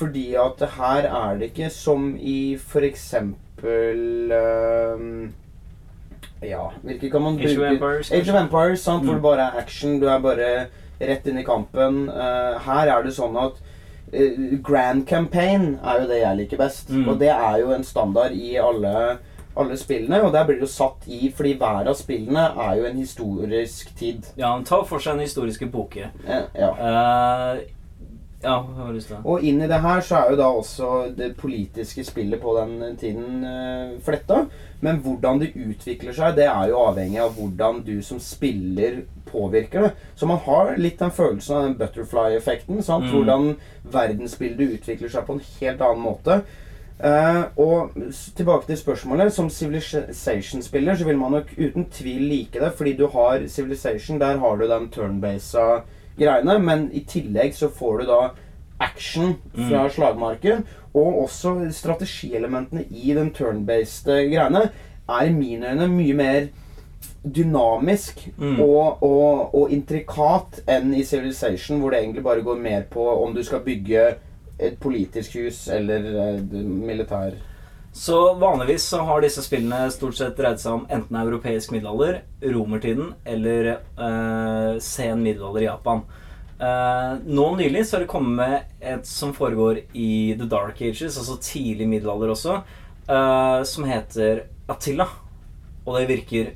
Fordi at her er det ikke som i eksempel eh, Ja, hvilke kan man Age of bruke? Empires, Age of Empires, sant, hvor Mm. det bare er action. Du er bare rett inn i kampen. Eh, her er det sånn at Grand Campaign er jo det jeg liker best. Mm. Og det er jo en standard i alle alle spillene, og der blir det jo satt i Fordi hver av spillene er jo en historisk tid. Ja, han tar for seg en historisk epoke. Ja, ja. Eh, ja, jeg har lyst til? Og inn i det her så er jo da også det politiske spillet på den tiden uh, fletta. Men hvordan det utvikler seg, det er jo avhengig av hvordan du som spiller påvirker det. Så man har litt den følelsen av den butterfly-effekten. Mm. Hvordan verdensbildet utvikler seg på en helt annen måte. Uh, og tilbake til spørsmålet. Som Civilization-spiller så vil man nok uten tvil like det, fordi du har Civilization, der har du den turn-basa greiene, men i tillegg så får du da action fra slagmarken, og også strategielementene i den turn-based greiene er i mine øyne mye mer dynamisk Mm. og, og, og intrikat enn i Civilization, hvor det egentlig bare går mer på om du skal bygge et politisk hus eller et militær Så vanligvis så har disse spillene stort sett dreid seg om enten europeisk middelalder, romertiden eller eh, sen middelalder i Japan. Eh, nå nylig så har det kommet et som foregår i The Dark Ages, altså tidlig middelalder også. eh, som heter Attila. Og det virker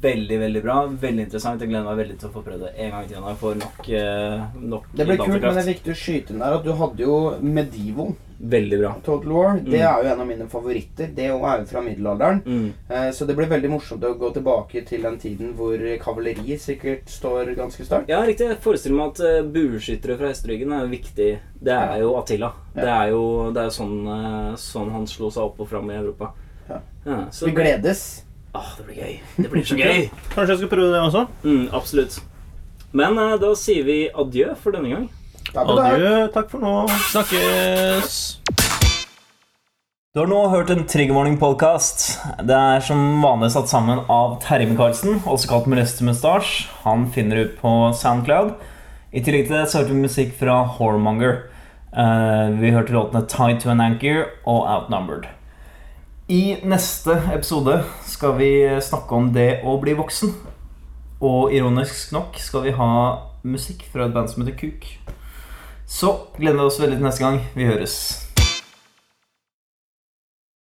veldig veldig bra. Veldig interessant. Jeg gleder meg veldig til å få prøvd det en gang til jeg får nok, eh, nok Det blir kult, men det er viktig å skyte inn der at du hadde jo Medivo, Veldig bra. Total War. Det Mm. er jo en av mine favoritter. Det er jo fra middelalderen. Mm. Eh, Så det blir veldig morsomt å gå tilbake til den tiden hvor kavaleri sikkert står ganske sterkt. Ja, riktig. Jeg forestiller meg at uh, bueskyttere fra hesteryggen er viktig. Det er jo Attila. Ja. Det er jo, det er sånn, eh, sånn han slo seg opp og fram i Europa. Ja. så Vi gledes. Åh, det blir gøy. Det blir så gøy. Kanskje jeg skal prøve det også? Mm, absolutt. Men eh, da sier vi adjø for denne gang. Takk. Adjø. Takk for nå. Snakkes! Du har nå hørt en Triggervarning-podkast. Det er som vanlig satt sammen av Terje Micaelsen, også kalt Molester Mustache. Han finner du på Soundcloud. I tillegg til det så hørte vi musikk fra Hormonger. Eh, vi hørte låtene 'Tied to an Anchor' og 'Outnumbered'. I neste episode skal vi snakke om det å bli voksen. Og ironisk nok skal vi ha musikk fra et band som heter Kuk. Så gleder vi oss veldig til neste gang. Vi høres.